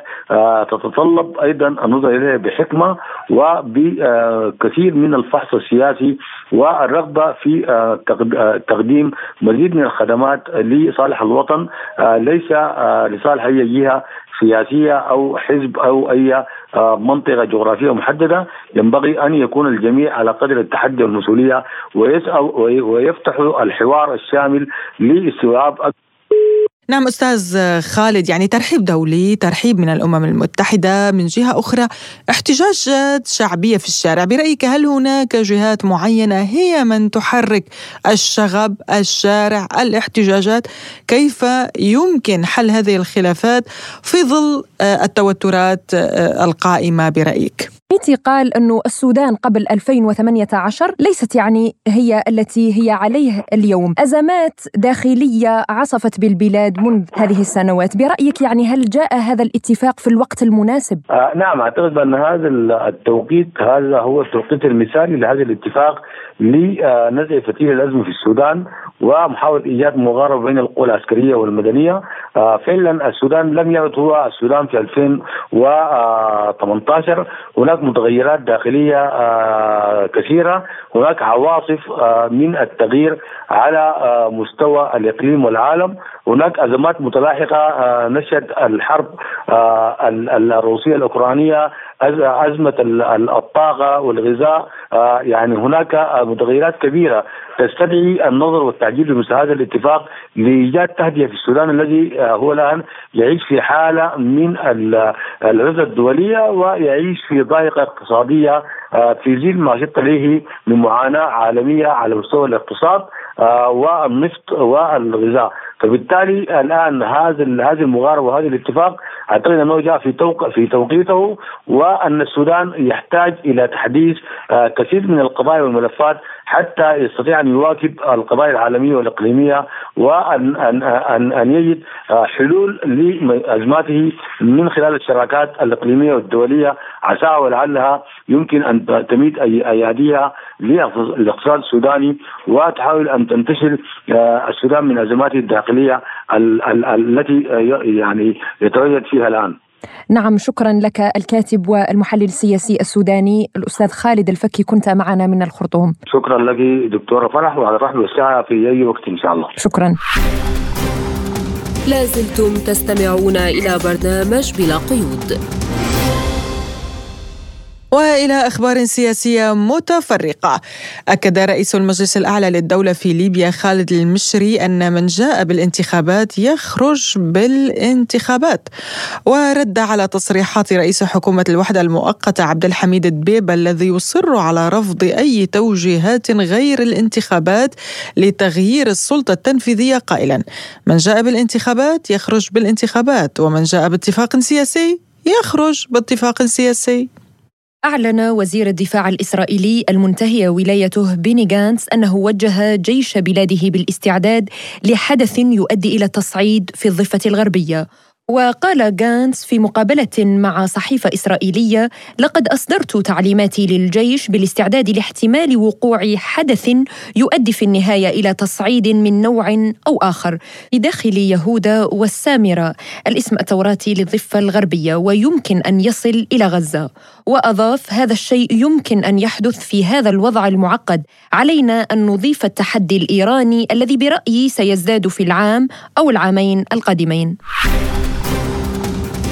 تتطلب أيضا النظر إليها بحكمة وبكثير من الفحص السياسي والرغبة في تقديم مزيد من الخدمات لصالح الوطن ليس لصالح أي جهة سياسية أو حزب أو أي آه، منطقة جغرافية محددة. ينبغي أن يكون الجميع على قدر التحدي والمسؤولية ويفتحوا الحوار الشامل لاستوعاب نعم أستاذ خالد يعني ترحيب دولي ترحيب من الأمم المتحدة من جهة أخرى احتجاجات شعبية في الشارع. برأيك هل هناك جهات معينة هي من تحرك الشغب الشارع الاحتجاجات؟ كيف يمكن حل هذه الخلافات في ظل التوترات القائمة برأيك؟ ميتي قال أنه السودان قبل 2018 ليست يعني هي التي هي عليه اليوم. أزمات داخلية عصفت بالبلاد منذ هذه السنوات برأيك يعني هل جاء هذا الاتفاق في الوقت المناسب؟ آه نعم أعتقد بأن هذا التوقيت هذا هو التوقيت المثالي لهذا الاتفاق لنزع فتيل الأزمة في السودان ومحاولة إيجاد مغاربة بين القوى العسكرية والمدنية. آه فعلا السودان لم يعد هو السودان في 2018 هناك متغيرات داخلية آه كثيرة. هناك عواصف آه من التغيير على مستوى الإقليم والعالم. هناك أزمات متلاحقة نشأت الحرب الروسية الأوكرانية أزمة الطاقة والغذاء يعني هناك متغيرات كبيرة تستدعي النظر والتعجيل بمثل هذا الاتفاق لإيجاد تهدئة في السودان الذي هو الآن يعيش في حالة من العزلة الدولية ويعيش في ضائقة اقتصادية في ظل ما شط عليه من معاناه عالمية على مستوى الاقتصاد والنفط والغذاء. فبالتالي الآن هذا هذه المغاربة وهذا الاتفاق أعتقد أنه جاء في توق في توقيته وأن السودان يحتاج إلى تحديث كثير من القضايا والملفات حتى يستطيع أن يواكب القضايا العالمية والإقليمية وان ان ان, أن يجد حلول لازماته من خلال الشراكات الإقليمية والدولية عساها ولعلها يمكن أن تميد أياديها للاقتصاد السوداني وتحاول أن تنتشل السودان من أزماته الداخلية التي يعني يتواجد فيها الآن. نعم شكرا لك الكاتب والمحلل السياسي السوداني الأستاذ خالد الفكي كنت معنا من الخرطوم. شكرا لك دكتورة فرح وعلى الرحب والسعة في أي وقت إن شاء الله. شكرا. لازلتم تستمعون إلى برنامج بلا قيود. وإلى أخبار سياسية متفرقة. أكد رئيس المجلس الأعلى للدولة في ليبيا خالد المشري أن من جاء بالانتخابات يخرج بالانتخابات ورد على تصريحات رئيس حكومة الوحدة المؤقتة عبد الحميد الدبيب الذي يصر على رفض أي توجيهات غير الانتخابات لتغيير السلطة التنفيذية قائلا. من جاء بالانتخابات يخرج بالانتخابات ومن جاء باتفاق سياسي يخرج باتفاق سياسي. أعلن وزير الدفاع الإسرائيلي المنتهي ولايته بيني جانس أنه وجه جيش بلاده بالاستعداد لحدث يؤدي إلى التصعيد في الضفة الغربية. وقال جانس في مقابلة مع صحيفة إسرائيلية لقد أصدرت تعليماتي للجيش بالاستعداد لاحتمال وقوع حدث يؤدي في النهاية إلى تصعيد من نوع أو آخر في داخل يهودا والسامرة. الاسم التوراتي للضفة الغربية ويمكن أن يصل إلى غزة. وأضاف هذا الشيء يمكن أن يحدث في هذا الوضع المعقد. علينا أن نضيف التحدي الإيراني الذي برأيي سيزداد في العام أو العامين القادمين.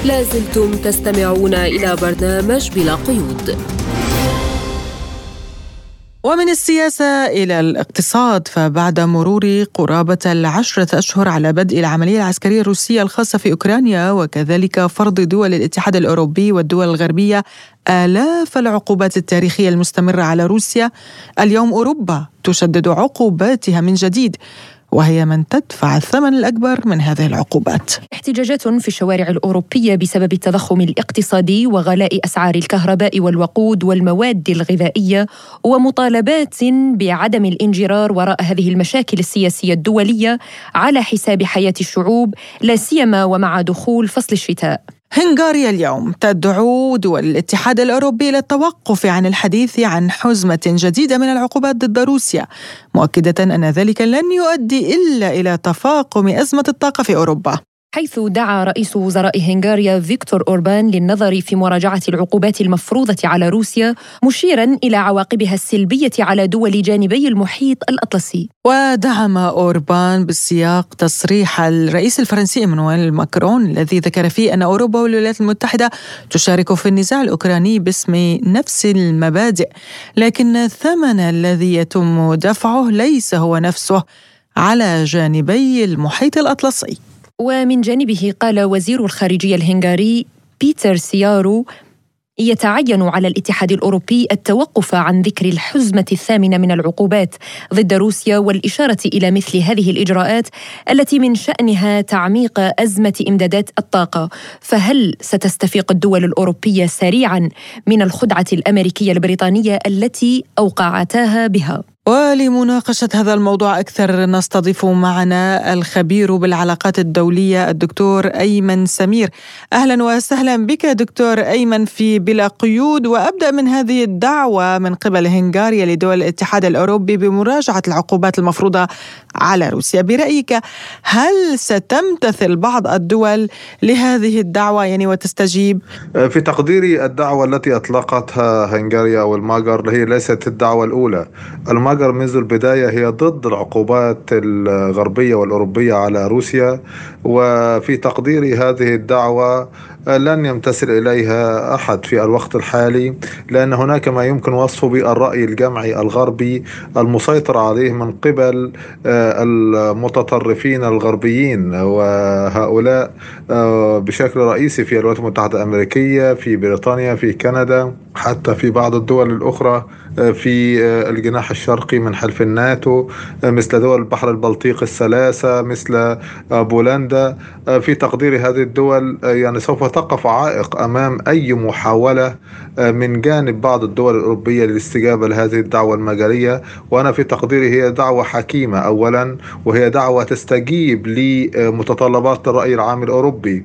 لازلتم تستمعون إلى برنامج بلا قيود. ومن السياسة إلى الاقتصاد فبعد مرور قرابة العشرة أشهر على بدء العملية العسكرية الروسية الخاصة في أوكرانيا وكذلك فرض دول الاتحاد الأوروبي والدول الغربية آلاف العقوبات التاريخية المستمرة على روسيا. اليوم أوروبا تشدد عقوباتها من جديد. وهي من تدفع الثمن الأكبر من هذه العقوبات. احتجاجات في الشوارع الأوروبية بسبب التضخم الاقتصادي وغلاء أسعار الكهرباء والوقود والمواد الغذائية ومطالبات بعدم الانجرار وراء هذه المشاكل السياسية الدولية على حساب حياة الشعوب لا سيما ومع دخول فصل الشتاء. هنغاريا اليوم تدعو دول الاتحاد الأوروبي إلى التوقف عن الحديث عن حزمة جديدة من العقوبات ضد روسيا مؤكدة أن ذلك لن يؤدي إلا إلى تفاقم أزمة الطاقة في أوروبا. حيث دعا رئيس وزراء هنغاريا فيكتور أوربان للنظر في مراجعة العقوبات المفروضة على روسيا مشيرا إلى عواقبها السلبية على دول جانبي المحيط الأطلسي. ودعم أوربان بالسياق تصريح الرئيس الفرنسي إيمانويل ماكرون الذي ذكر فيه أن أوروبا والولايات المتحدة تشارك في النزاع الأوكراني باسم نفس المبادئ لكن الثمن الذي يتم دفعه ليس هو نفسه على جانبي المحيط الأطلسي. ومن جانبه قال وزير الخارجية الهنغاري بيتر سيارو يتعين على الاتحاد الأوروبي التوقف عن ذكر الحزمة الثامنة من العقوبات ضد روسيا والإشارة إلى مثل هذه الإجراءات التي من شأنها تعميق أزمة إمدادات الطاقة. فهل ستستفيق الدول الأوروبية سريعا من الخدعة الأمريكية البريطانية التي أوقعتاها بها؟ ولمناقشة هذا الموضوع أكثر نستضيف معنا الخبير بالعلاقات الدولية الدكتور أيمن سمير. أهلا وسهلا بك دكتور أيمن في بلا قيود وأبدأ من هذه الدعوة من قبل هنغاريا لدول الاتحاد الأوروبي بمراجعة العقوبات المفروضة على روسيا. برأيك هل ستمتثل بعض الدول لهذه الدعوة؟ يعني وتستجيب؟ في تقديري الدعوة التي أطلقتها هنغاريا والماجر هي ليست الدعوة الأولى. الماجر منذ البداية هي ضد العقوبات الغربية والأوروبية على روسيا وفي تقديري هذه الدعوة لن يمتثل إليها أحد في الوقت الحالي لأن هناك ما يمكن وصفه بالرأي الجمعي الغربي المسيطر عليه من قبل المتطرفين الغربيين وهؤلاء بشكل رئيسي في الولايات المتحدة الأمريكية في بريطانيا في كندا. حتى في بعض الدول الأخرى في الجناح الشرقي من حلف الناتو مثل دول البحر البلطيق الثلاثة مثل بولندا. في تقدير هذه الدول يعني سوف تقف عائق أمام أي محاولة من جانب بعض الدول الأوروبية للاستجابة لهذه الدعوة المجالية وأنا في تقديري هي دعوة حكيمة أولا وهي دعوة تستجيب لمتطلبات الرأي العام الأوروبي.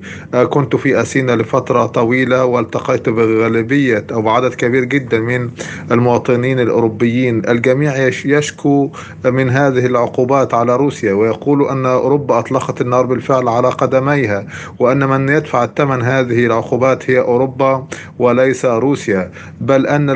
كنت في أثينا لفترة طويلة والتقيت بغالبية أو عدد كبير جدا من المواطنين الأوروبيين. الجميع يشكو من هذه العقوبات على روسيا ويقول أن أوروبا أطلقت النار بالفعل على قدميها وأن من يدفع الثمن هذه العقوبات هي أوروبا وليس روسيا. بل أن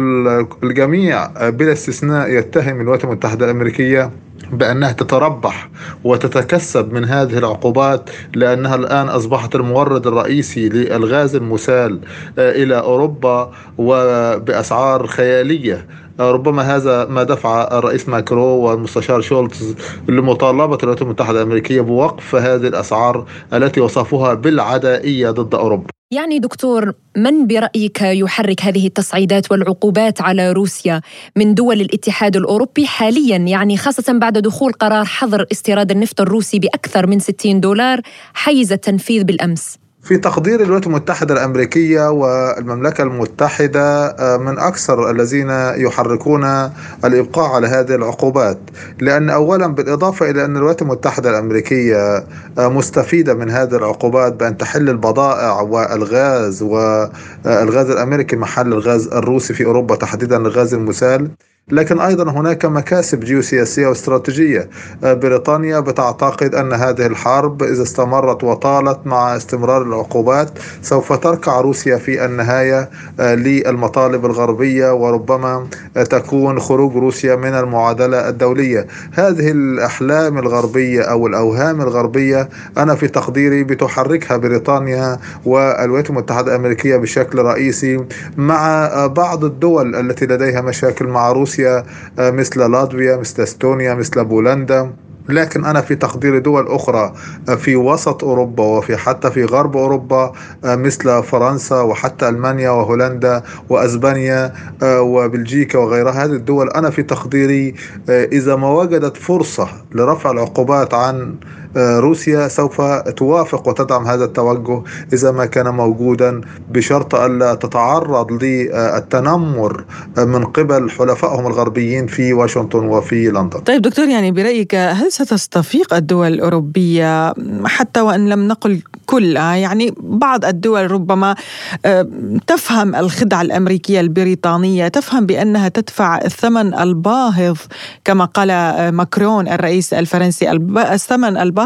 الجميع بلا استثناء يتهم الولايات المتحدة الأمريكية بأنها تتربح وتتكسب من هذه العقوبات لأنها الآن أصبحت المورد الرئيسي للغاز المسال إلى أوروبا وبأسعار خيالية ربما هذا ما دفع الرئيس ماكرو والمستشار شولتز لمطالبة الولايات المتحدة الأمريكية بوقف هذه الأسعار التي وصفوها بالعدائية ضد أوروبا. يعني دكتور من برأيك يحرك هذه التصعيدات والعقوبات على روسيا من دول الاتحاد الأوروبي حاليا؟ يعني خاصة بعد دخول قرار حظر استيراد النفط الروسي بأكثر من 60 دولار حيز التنفيذ بالأمس. في تقدير الولايات المتحدة الأمريكية والمملكة المتحدة من أكثر الذين يحركون الإبقاء على هذه العقوبات. لأن أولا بالإضافة إلى أن الولايات المتحدة الأمريكية مستفيدة من هذه العقوبات بأن تحل البضائع والغاز والغاز الأمريكي محل الغاز الروسي في أوروبا تحديدا الغاز المسال. لكن أيضا هناك مكاسب جيوسياسية واستراتيجية. بريطانيا بتعتقد أن هذه الحرب إذا استمرت وطالت مع استمرار العقوبات سوف تركع روسيا في النهاية للمطالب الغربية وربما تكون خروج روسيا من المعادلة الدولية. هذه الأحلام الغربية أو الأوهام الغربية أنا في تقديري بتحركها بريطانيا والولايات المتحدة الأمريكية بشكل رئيسي مع بعض الدول التي لديها مشاكل مع روسيا. روسيا مثل لاتفيا مثل إستونيا مثل بولندا. لكن أنا في تقدير دول أخرى في وسط أوروبا وفي حتى في غرب أوروبا مثل فرنسا وحتى ألمانيا وهولندا وأسبانيا وبلجيكا وغيرها. هذه الدول أنا في تقديري إذا ما وجدت فرصة لرفع العقوبات عن روسيا سوف توافق وتدعم هذا التوجه إذا ما كان موجودا بشرط ألا تتعرض للتنمر من قبل حلفائهم الغربيين في واشنطن وفي لندن. طيب دكتور يعني برأيك هل ستستفيق الدول الأوروبية حتى وإن لم نقل كلها يعني بعض الدول ربما آه، تفهم الخدعة الأمريكية البريطانية تفهم بأنها تدفع الثمن الباهظ كما قال آه، ماكرون الرئيس الفرنسي الثمن الباهظ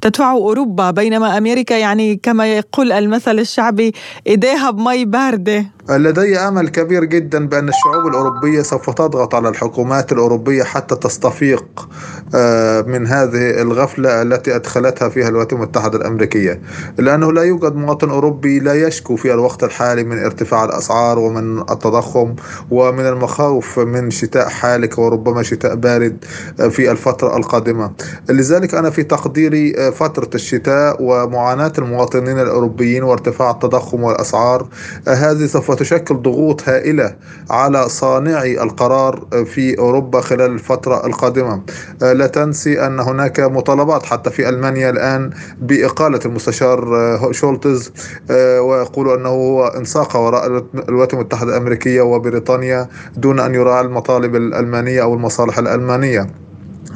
تدفعه أوروبا بينما أمريكا يعني كما يقول المثل الشعبي إيديها بمي باردة. لدي أمل كبير جدا بأن الشعوب الأوروبية سوف تضغط على الحكومات الأوروبية حتى تستفيق آه، من هذه الغفلة التي أدخلتها فيها الولايات المتحدة الأمريكية. لأنه لا يوجد مواطن أوروبي لا يشكو في الوقت الحالي من ارتفاع الأسعار ومن التضخم ومن المخاوف من شتاء حالك وربما شتاء بارد آه، في الفترة القادمة. لذلك أنا في تقديري آه، فترة الشتاء ومعاناة المواطنين الأوروبيين وارتفاع التضخم والأسعار هذه سوف وتشكل ضغوط هائلة على صانعي القرار في أوروبا خلال الفترة القادمة. آه، لا تنسي أن هناك مطالبات حتى في ألمانيا الآن بإقالة المستشار آه، شولتز. آه، ويقول أنه هو إنساق وراء الولايات المتحدة الأمريكية وبريطانيا دون أن يراعي المطالب الألمانية أو المصالح الألمانية.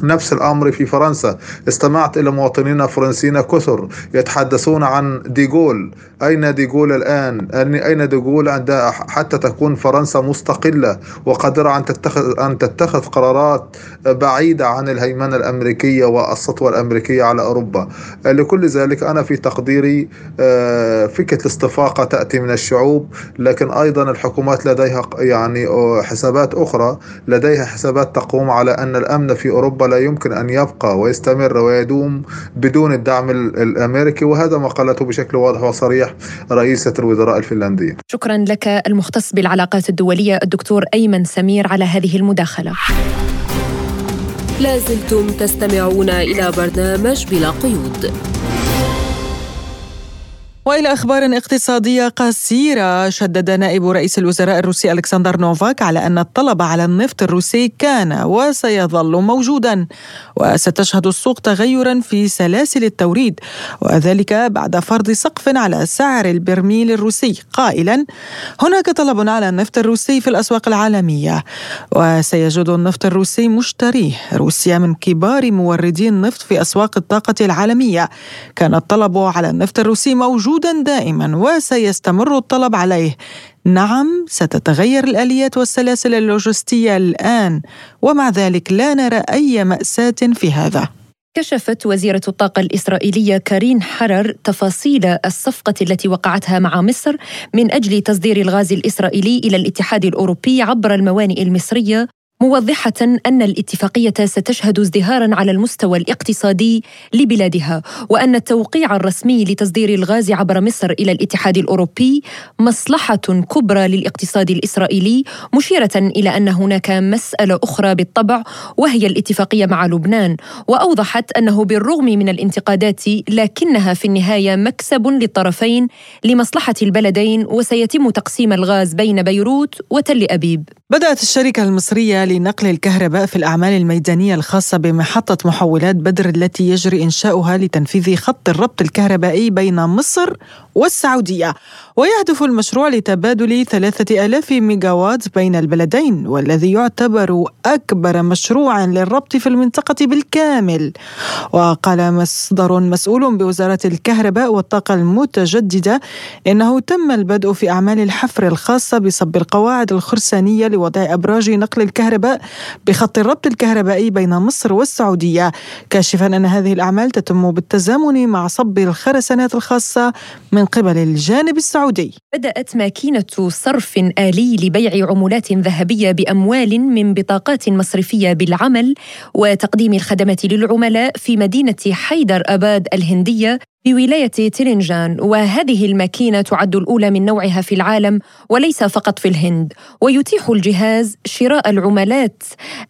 نفس الأمر في فرنسا. استمعت إلى مواطنين فرنسيين كثر يتحدثون عن ديغول أين ديغول الآن؟ أين ديغول عند حتى تكون فرنسا مستقلة وقادرة أن تتخذ أن تتخذ قرارات بعيدة عن الهيمنة الأمريكية والسطوة الأمريكية على أوروبا. لكل ذلك أنا في تقديري آه، فكرة الاستفاقة تأتي من الشعوب لكن أيضا الحكومات لديها يعني حسابات أخرى. لديها حسابات تقوم على أن الأمن في أوروبا لا يمكن أن يبقى ويستمر ويدوم بدون الدعم الأمريكي وهذا ما قالته بشكل واضح وصريح رئيسة الوزراء الفنلندية شكرا لك المختص بالعلاقات الدولية الدكتور أيمن سمير على هذه المداخلة. لازلتم تستمعون إلى برنامج بلا قيود. وإلى أخبار اقتصادية قصيرة شدد نائب رئيس الوزراء الروسي ألكسندر نوفاك على أن الطلب على النفط الروسي كان وسيظل موجودا وستشهد السوق تغيرا في سلاسل التوريد وذلك بعد فرض سقف على سعر البرميل الروسي قائلا هناك طلب على النفط الروسي في الأسواق العالمية وسيجد النفط الروسي مشتريه. روسيا من كبار موردي النفط في أسواق الطاقة العالمية. كان الطلب على النفط الروسي موجود موجودا دائما وسيستمر الطلب عليه. نعم ستتغير الآليات والسلاسل اللوجستية الآن ومع ذلك لا نرى أي مأساة في هذا. كشفت وزيرة الطاقة الإسرائيلية كارين حرر تفاصيل الصفقة التي وقعتها مع مصر من أجل تصدير الغاز الإسرائيلي إلى الاتحاد الأوروبي عبر الموانئ المصرية موضحة أن الاتفاقية ستشهد ازدهارا على المستوى الاقتصادي لبلادها وأن التوقيع الرسمي لتصدير الغاز عبر مصر إلى الاتحاد الأوروبي مصلحة كبرى للاقتصاد الإسرائيلي مشيرة إلى أن هناك مسألة أخرى بالطبع وهي الاتفاقية مع لبنان. وأوضحت أنه بالرغم من الانتقادات لكنها في النهاية مكسب للطرفين لمصلحة البلدين وسيتم تقسيم الغاز بين بيروت وتل أبيب. بدأت الشركة المصرية لنقل الكهرباء في الأعمال الميدانية الخاصة بمحطة محولات بدر التي يجري إنشاؤها لتنفيذ خط الربط الكهربائي بين مصر والسعودية. ويهدف المشروع لتبادل ثلاثة ألاف ميجاوات بين البلدين والذي يعتبر أكبر مشروع للربط في المنطقة بالكامل. وقال مصدر مسؤول بوزارة الكهرباء والطاقة المتجددة إنه تم البدء في أعمال الحفر الخاصة بصب القواعد الخرسانية لوضع أبراج نقل الكهرباء بخط الربط الكهربائي بين مصر والسعودية كاشفا أن هذه الأعمال تتم بالتزامن مع صب الخرسانات الخاصة من قبل الجانب السعودي. بدأت ماكينة صرف آلي لبيع عملات ذهبية بأموال من بطاقات مصرفية بالعمل وتقديم الخدمات للعملاء في مدينة حيدر أباد الهندية بولاية تيلينجان وهذه الماكينة تعد الأولى من نوعها في العالم وليس فقط في الهند. ويتيح الجهاز شراء العملات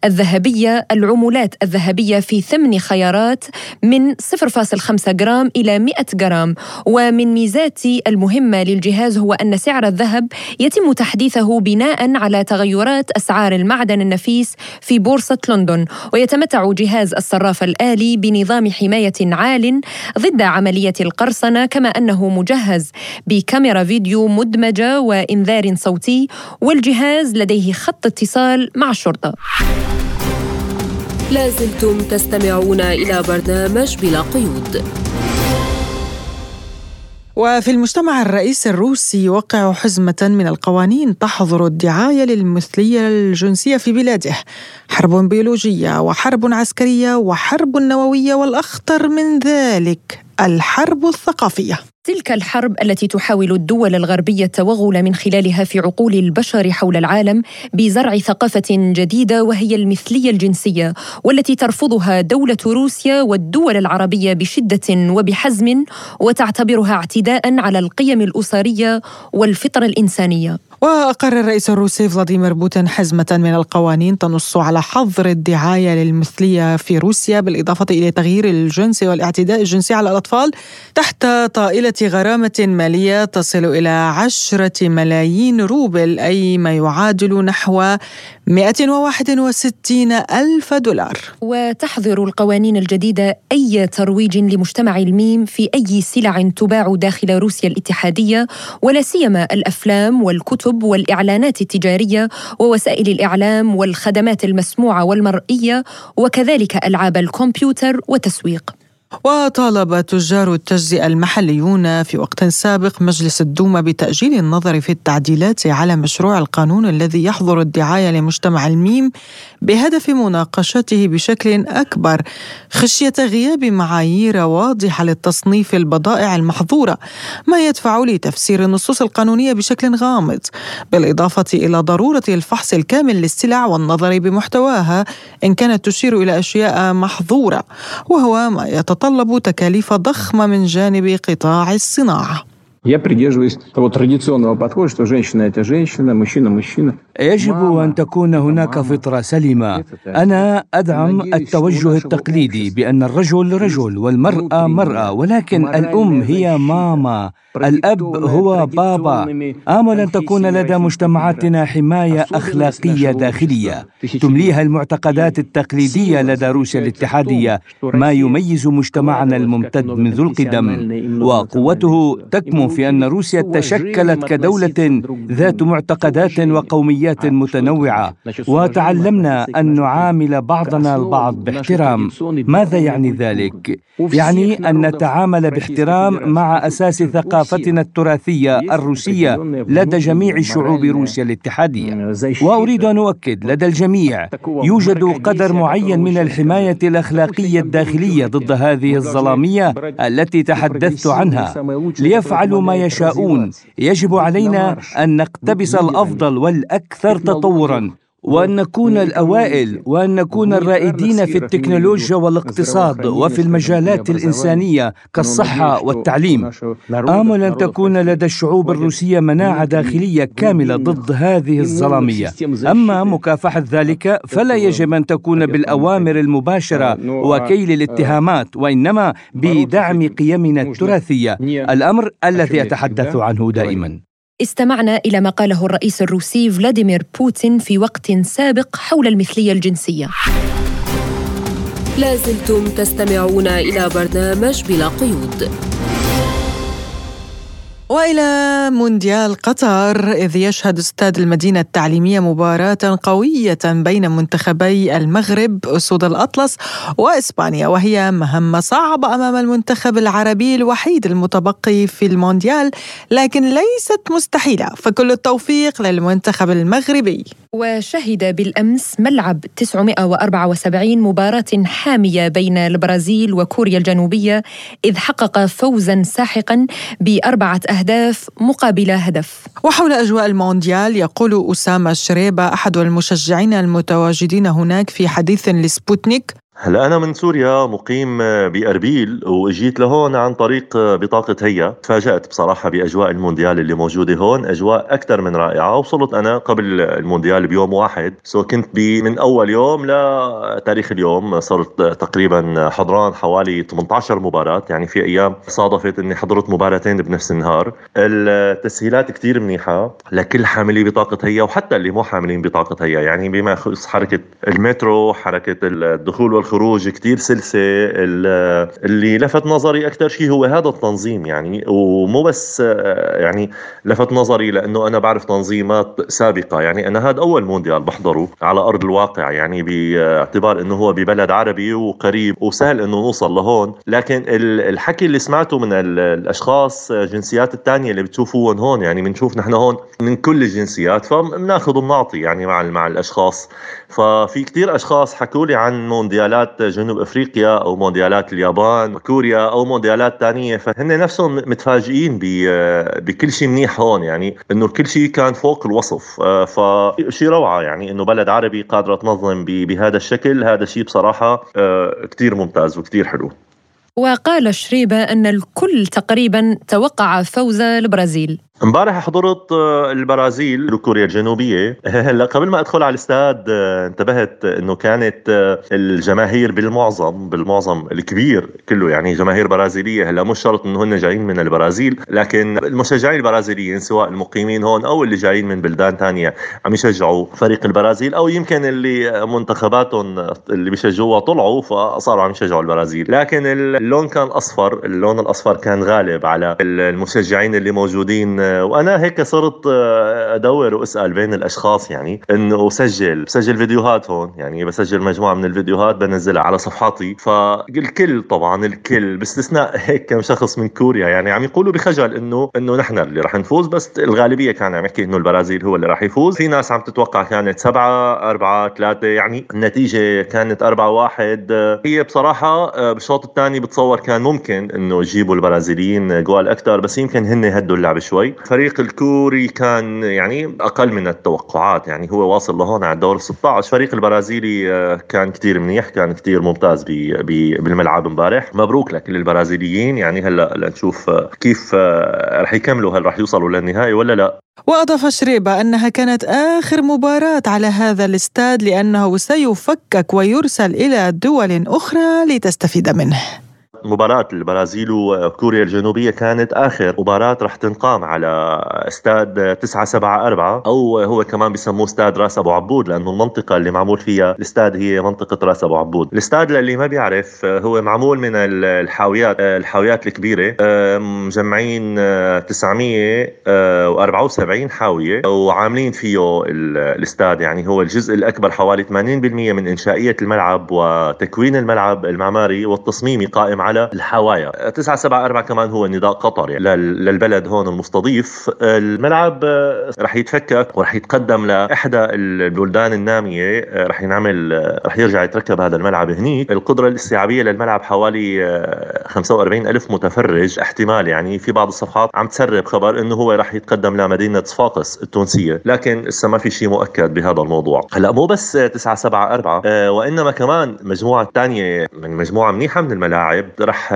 الذهبية العملات الذهبية في ثمن خيارات من 0.5 جرام إلى 100 جرام. ومن ميزات المهمة للجهاز هو أن سعر الذهب يتم تحديثه بناء على تغيرات أسعار المعدن النفيس في بورصة لندن. ويتمتع جهاز الصراف الآلي بنظام حماية عال ضد عملية القرصنة كما أنه مجهز بكاميرا فيديو مدمجة وإنذار صوتي والجهاز لديه خط اتصال مع الشرطة. لازلتم تستمعون إلى برنامج بلا قيود. وفي المجتمع الرئيس الروسي يوقع حزمة من القوانين تحظر الدعاية للمثلية الجنسية في بلاده. حرب بيولوجية وحرب عسكرية وحرب نووية والأخطر من ذلك. الحرب الثقافية. تلك الحرب التي تحاول الدول الغربية التوغل من خلالها في عقول البشر حول العالم بزرع ثقافة جديدة وهي المثلية الجنسية والتي ترفضها دولة روسيا والدول العربية بشدة وبحزم وتعتبرها اعتداء على القيم الأسرية والفطره الإنسانية. وأقر الرئيس الروسي فلاديمير بوتين حزمة من القوانين تنص على حظر الدعاية للمثلية في روسيا بالإضافة إلى تغيير الجنس والاعتداء الجنسي على الأطفال تحت طائلة غرامة مالية تصل إلى عشرة ملايين روبل أي ما يعادل نحو 161 ألف دولار. وتحظر القوانين الجديدة أي ترويج لمجتمع الميم في أي سلع تباع داخل روسيا الاتحادية ولا سيما الأفلام والكتب والإعلانات التجارية ووسائل الإعلام والخدمات المسموعة والمرئية وكذلك ألعاب الكمبيوتر وتسويق. وطالب تجار التجزئة المحليون في وقت سابق مجلس الدوما بتأجيل النظر في التعديلات على مشروع القانون الذي يحظر الدعاية لمجتمع الميم بهدف مناقشته بشكل أكبر خشية غياب معايير واضحة للتصنيف البضائع المحظورة ما يدفع لتفسير النصوص القانونية بشكل غامض بالإضافة إلى ضرورة الفحص الكامل للسلع والنظر بمحتواها إن كانت تشير إلى أشياء محظورة وهو ما يتطلب تتطلب تكاليف ضخمة من جانب قطاع الصناعة. Я придерживаюсь того традиционного подхода, что женщина – это женщина, мужчина – мужчина. يجب أن تكون هناك فطرة سليمة. أنا أدعم التوجه التقليدي بأن الرجل رجل والمرأة مرأة، ولكن الأم هي ماما، الأب هو بابا. آمل أن تكون لدى مجتمعاتنا حماية أخلاقية داخلية تمليها المعتقدات التقليدية لدى روسيا الاتحادية، ما يميز مجتمعنا الممتد منذ القدم، وقوته تكمن في أن روسيا تشكلت كدولة ذات معتقدات وقوميات متنوعة. وتعلمنا أن نعامل بعضنا البعض باحترام. ماذا يعني ذلك؟ يعني أن نتعامل باحترام مع أساس ثقافتنا التراثية الروسية لدى جميع شعوب روسيا الاتحادية. وأريد أن أؤكد لدى الجميع يوجد قدر معين من الحماية الأخلاقية الداخلية ضد هذه الظلامية التي تحدثت عنها. ليفعلوا ما يشاءون. يجب علينا أن نقتبس الأفضل والأكثر تطورا. وان نكون الاوائل وان نكون الرائدين في التكنولوجيا والاقتصاد وفي المجالات الانسانيه كالصحه والتعليم امل ان تكون لدى الشعوب الروسيه مناعه داخليه كامله ضد هذه الظلاميه اما مكافحه ذلك فلا يجب ان تكون بالاوامر المباشره وكيل الاتهامات وانما بدعم قيمنا التراثيه الامر الذي اتحدث عنه دائما استمعنا إلى ما قاله الرئيس الروسي فلاديمير بوتين في وقت سابق حول المثلية الجنسية. لازلتم تستمعون إلى برنامج بلا قيود. وإلى مونديال قطر إذ يشهد استاد المدينة التعليمية مباراة قوية بين منتخبي المغرب أسود الأطلس وإسبانيا وهي مهمة صعبة أمام المنتخب العربي الوحيد المتبقي في المونديال لكن ليست مستحيلة فكل التوفيق للمنتخب المغربي. وشهد بالأمس ملعب 974 مباراة حامية بين البرازيل وكوريا الجنوبية إذ حقق فوزا ساحقا بأربعة أهداف مقابل هدف. وحول أجواء المونديال يقول أسامة شريبة أحد المشجعين المتواجدين هناك في حديث لسبوتنيك هلا أنا من سوريا مقيم بأربيل وأجيت لهون عن طريق بطاقة هيا. تفاجأت بصراحة بأجواء المونديال اللي موجودة هون أجواء أكثر من رائعة وصلت أنا قبل المونديال بيوم واحد. so كنت من أول يوم لتاريخ اليوم صرت تقريبا حضران حوالي 18 مباراة. يعني في أيام صادفت إني حضرت مباراتين بنفس النهار. التسهيلات كثير منيحة لكل حاملي بطاقة هيا وحتى اللي مو حاملين بطاقة هيا. يعني بما يخص حركة المترو حركة الدخول والخروج كتير سلسة اللي لفت نظري أكثر شيء هو هذا التنظيم يعني ومو بس يعني لفت نظري لأنه أنا بعرف تنظيمات سابقة يعني أنا هذا أول مونديال بحضره على أرض الواقع يعني باعتبار أنه هو ببلد عربي وقريب وسهل أنه نوصل لهون لكن الحكي اللي سمعته من الأشخاص جنسيات الثانية اللي بتشوفوهم هون يعني بنشوف نحن هون من كل الجنسيات فبناخذ وبنعطي يعني مع مع الأشخاص. ففي كتير أشخاص حكوا لي عن مونديالات جنوب أفريقيا أو مونديالات اليابان وكوريا أو مونديالات ثانية فهن نفسهم متفاجئين بكل شيء منيح هون يعني إنه كل شيء كان فوق الوصف. آه، فشيء روعة يعني إنه بلد عربي قادرة تنظم بهذا الشكل. هذا شيء بصراحة آه، كثير ممتاز وكثير حلو. وقال شريبة أن الكل تقريبا توقع فوز البرازيل. امبارح حضرت آه، البرازيل وكوريا الجنوبية. هلا قبل ما ادخل على الاستاد آه، انتبهت انه كانت آه، الجماهير بالمعظم بالمعظم الكبير كله يعني جماهير برازيلية. هلا مش شرط إنه هن جايين من البرازيل لكن المشجعين البرازيليين سواء المقيمين هون أو اللي جايين من بلدان ثانية عم يشجعوا فريق البرازيل. أو يمكن اللي منتخباتهم اللي بيشجعوها طلعوا فصاروا عم يشجعوا البرازيل. لكن اللون كان أصفر اللون الأصفر كان غالب على المشجعين اللي موجودين وأنا هيك صرت آه، أدور وأسأل بين الأشخاص يعني إنه أسجل بسجل فيديوهات هون يعني بسجل مجموعة من الفيديوهات بنزلها على صفحاتي. فالكل طبعا الكل باستثناء هيك كم شخص من كوريا يعني عم يقولوا بخجل إنه إنه نحن اللي رح نفوز بس الغالبية كان عم يحكي إنه البرازيل هو اللي رح يفوز. في ناس عم تتوقع كانت سبعة أربعة ثلاثة يعني النتيجة كانت أربعة واحد. هي بصراحة آه، بالشوط الثاني بتصور كان ممكن إنه يجيبوا البرازيليين جوال أكثر بس يمكن هن هدوا اللعب شوي. الفريق الكوري كان يعني أقل من التوقعات يعني هو واصل لهون على الدور 16 الفريق البرازيلي آه، كان كثير منيح كان كثير ممتاز بي بي بالملعب امبارح. مبروك لكل البرازيليين يعني هلأ لنشوف آه، كيف آه، رح يكملوا هل رح يوصلوا للنهائي ولا لا. وأضاف شريبة أنها كانت آخر مباراة على هذا الاستاد لأنه سيفكك ويرسل إلى دول أخرى لتستفيد منه. مباراة البرازيل وكوريا الجنوبية كانت آخر مباراة رح تنقام على استاد 974 أو هو كمان بيسموه استاد راس أبو عبود لأنه المنطقة اللي معمول فيها الاستاد هي منطقة راس أبو عبود. الاستاد للي ما بيعرف هو معمول من الحاويات الحاويات الكبيرة مجمعين 974 حاوية وعاملين فيه الاستاد. يعني هو الجزء الأكبر حوالي 80% من إنشائية الملعب وتكوين الملعب المعماري والتصميمي قائم على الحوايا 974 كمان هو نداء قطر يعني للبلد هون المستضيف. الملعب آه، رح يتفكك ورح يتقدم لإحدى البلدان النامية. آه، رح ينعمل آه، رح يرجع يتركب هذا الملعب هنيك. القدرة الاستيعابية للملعب حوالي 45 ألف متفرج. احتمال يعني في بعض الصفحات عم تسرب خبر إنه هو رح يتقدم لمدينة صفاقس التونسية. لكن لسه ما في شيء مؤكد بهذا الموضوع. هلأ مو بس 974 وإنما كمان مجموعة ثانية من مجموعة منيحة من الملاعب. رح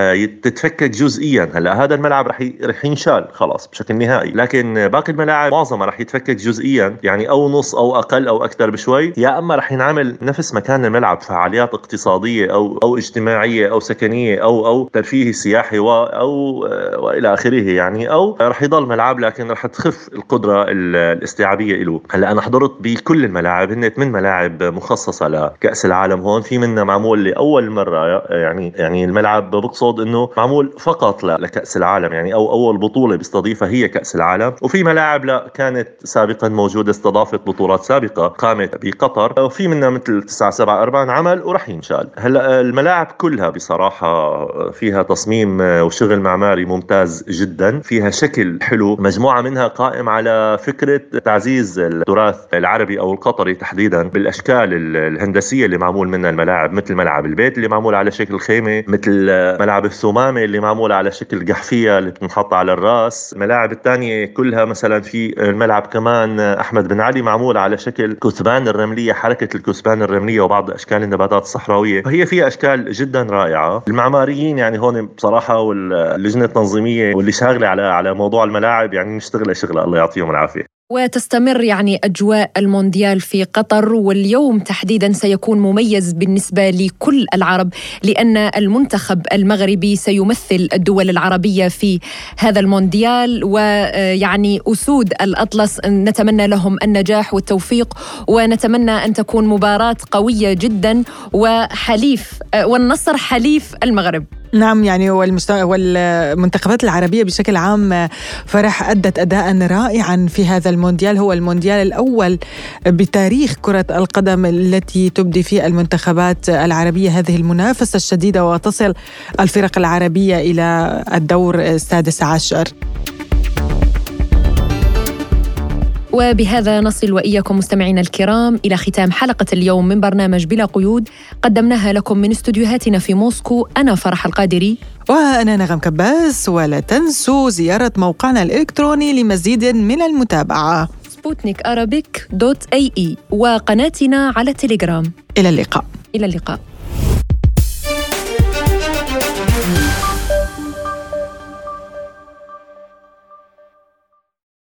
تتفكك جزئيا. هلأ هذا الملعب رح رح ينشال خلاص بشكل نهائي. لكن باقي الملاعب معظمها رح يتفكك جزئيا يعني أو نص أو أقل أو أكثر بشوي. يا أما رح ينعمل نفس مكان الملعب فعاليات اقتصادية أو أو اجتماعية أو سكنية أو أو ترفيهي سياحي و أو وإلى آخره يعني. أو رح يضل ملعب لكن رح تخف القدرة الاستيعابية له هلأ أنا حضرت بكل الملاعب هن ثمان ملاعب مخصصة لكأس العالم هون. في منها معمول لأول مرة يعني يعني الملعب بقصد إنه معمول فقط لكأس العالم يعني أو أول بطولة بيستضيفها هي كأس العالم. وفي ملاعب لا كانت سابقا موجودة استضافت بطولات سابقة قامت بقطر. وفي منها مثل 974 عمل ورح ينشال. هلأ الملاعب كلها بصراحة فيها تصميم وشغل معماري ممتاز جدا. فيها شكل حلو. مجموعة منها قائم على فكرة تعزيز التراث العربي أو القطري تحديدا بالأشكال الهندسية اللي معمول منها الملاعب مثل ملعب البيت اللي معمول على شكل خيمة مثل ملعب الثمامة اللي معمول على شكل قحفية اللي بتنحط على الرأس. الملاعب الثانية كلها مثلا في الملعب كمان أحمد بن علي معمول على شكل كثبان الرملية حركة الكثبان الرملية وبعض أشكال النباتات الصحراوية. فهي فيها أشكال جدا رائعة. المعماريين يعني هون بصراحة واللجنة التنظيمية واللي شاغلة على على موضوع الملاعب يعني مشتغلة شغلة. الله يعطيهم العافية. وتستمر يعني أجواء المونديال في قطر واليوم تحديدا سيكون مميز بالنسبة لكل العرب لأن المنتخب المغربي سيمثل الدول العربية في هذا المونديال ويعني أسود الأطلس نتمنى لهم النجاح والتوفيق ونتمنى أن تكون مباراة قوية جدا وحليف والنصر حليف المغرب. نعم يعني والمنتخبات العربية بشكل عام فرح أدت أداء رائعا في هذا المونديال. هو المونديال الأول بتاريخ كرة القدم التي تبدي فيه المنتخبات العربية. هذه المنافسة الشديدة وتصل الفرق العربية إلى الدور السادس عشر. وبهذا نصل وإياكم مستمعينا الكرام إلى ختام حلقة اليوم من برنامج بلا قيود. قدمناها لكم من استديوهاتنا في موسكو أنا فرح القادري. وأنا نغم كباس ولا تنسوا زيارة موقعنا الإلكتروني لمزيد من المتابعة. سبوتنيك dot AE وقناتنا على تليجرام. إلى اللقاء. إلى اللقاء.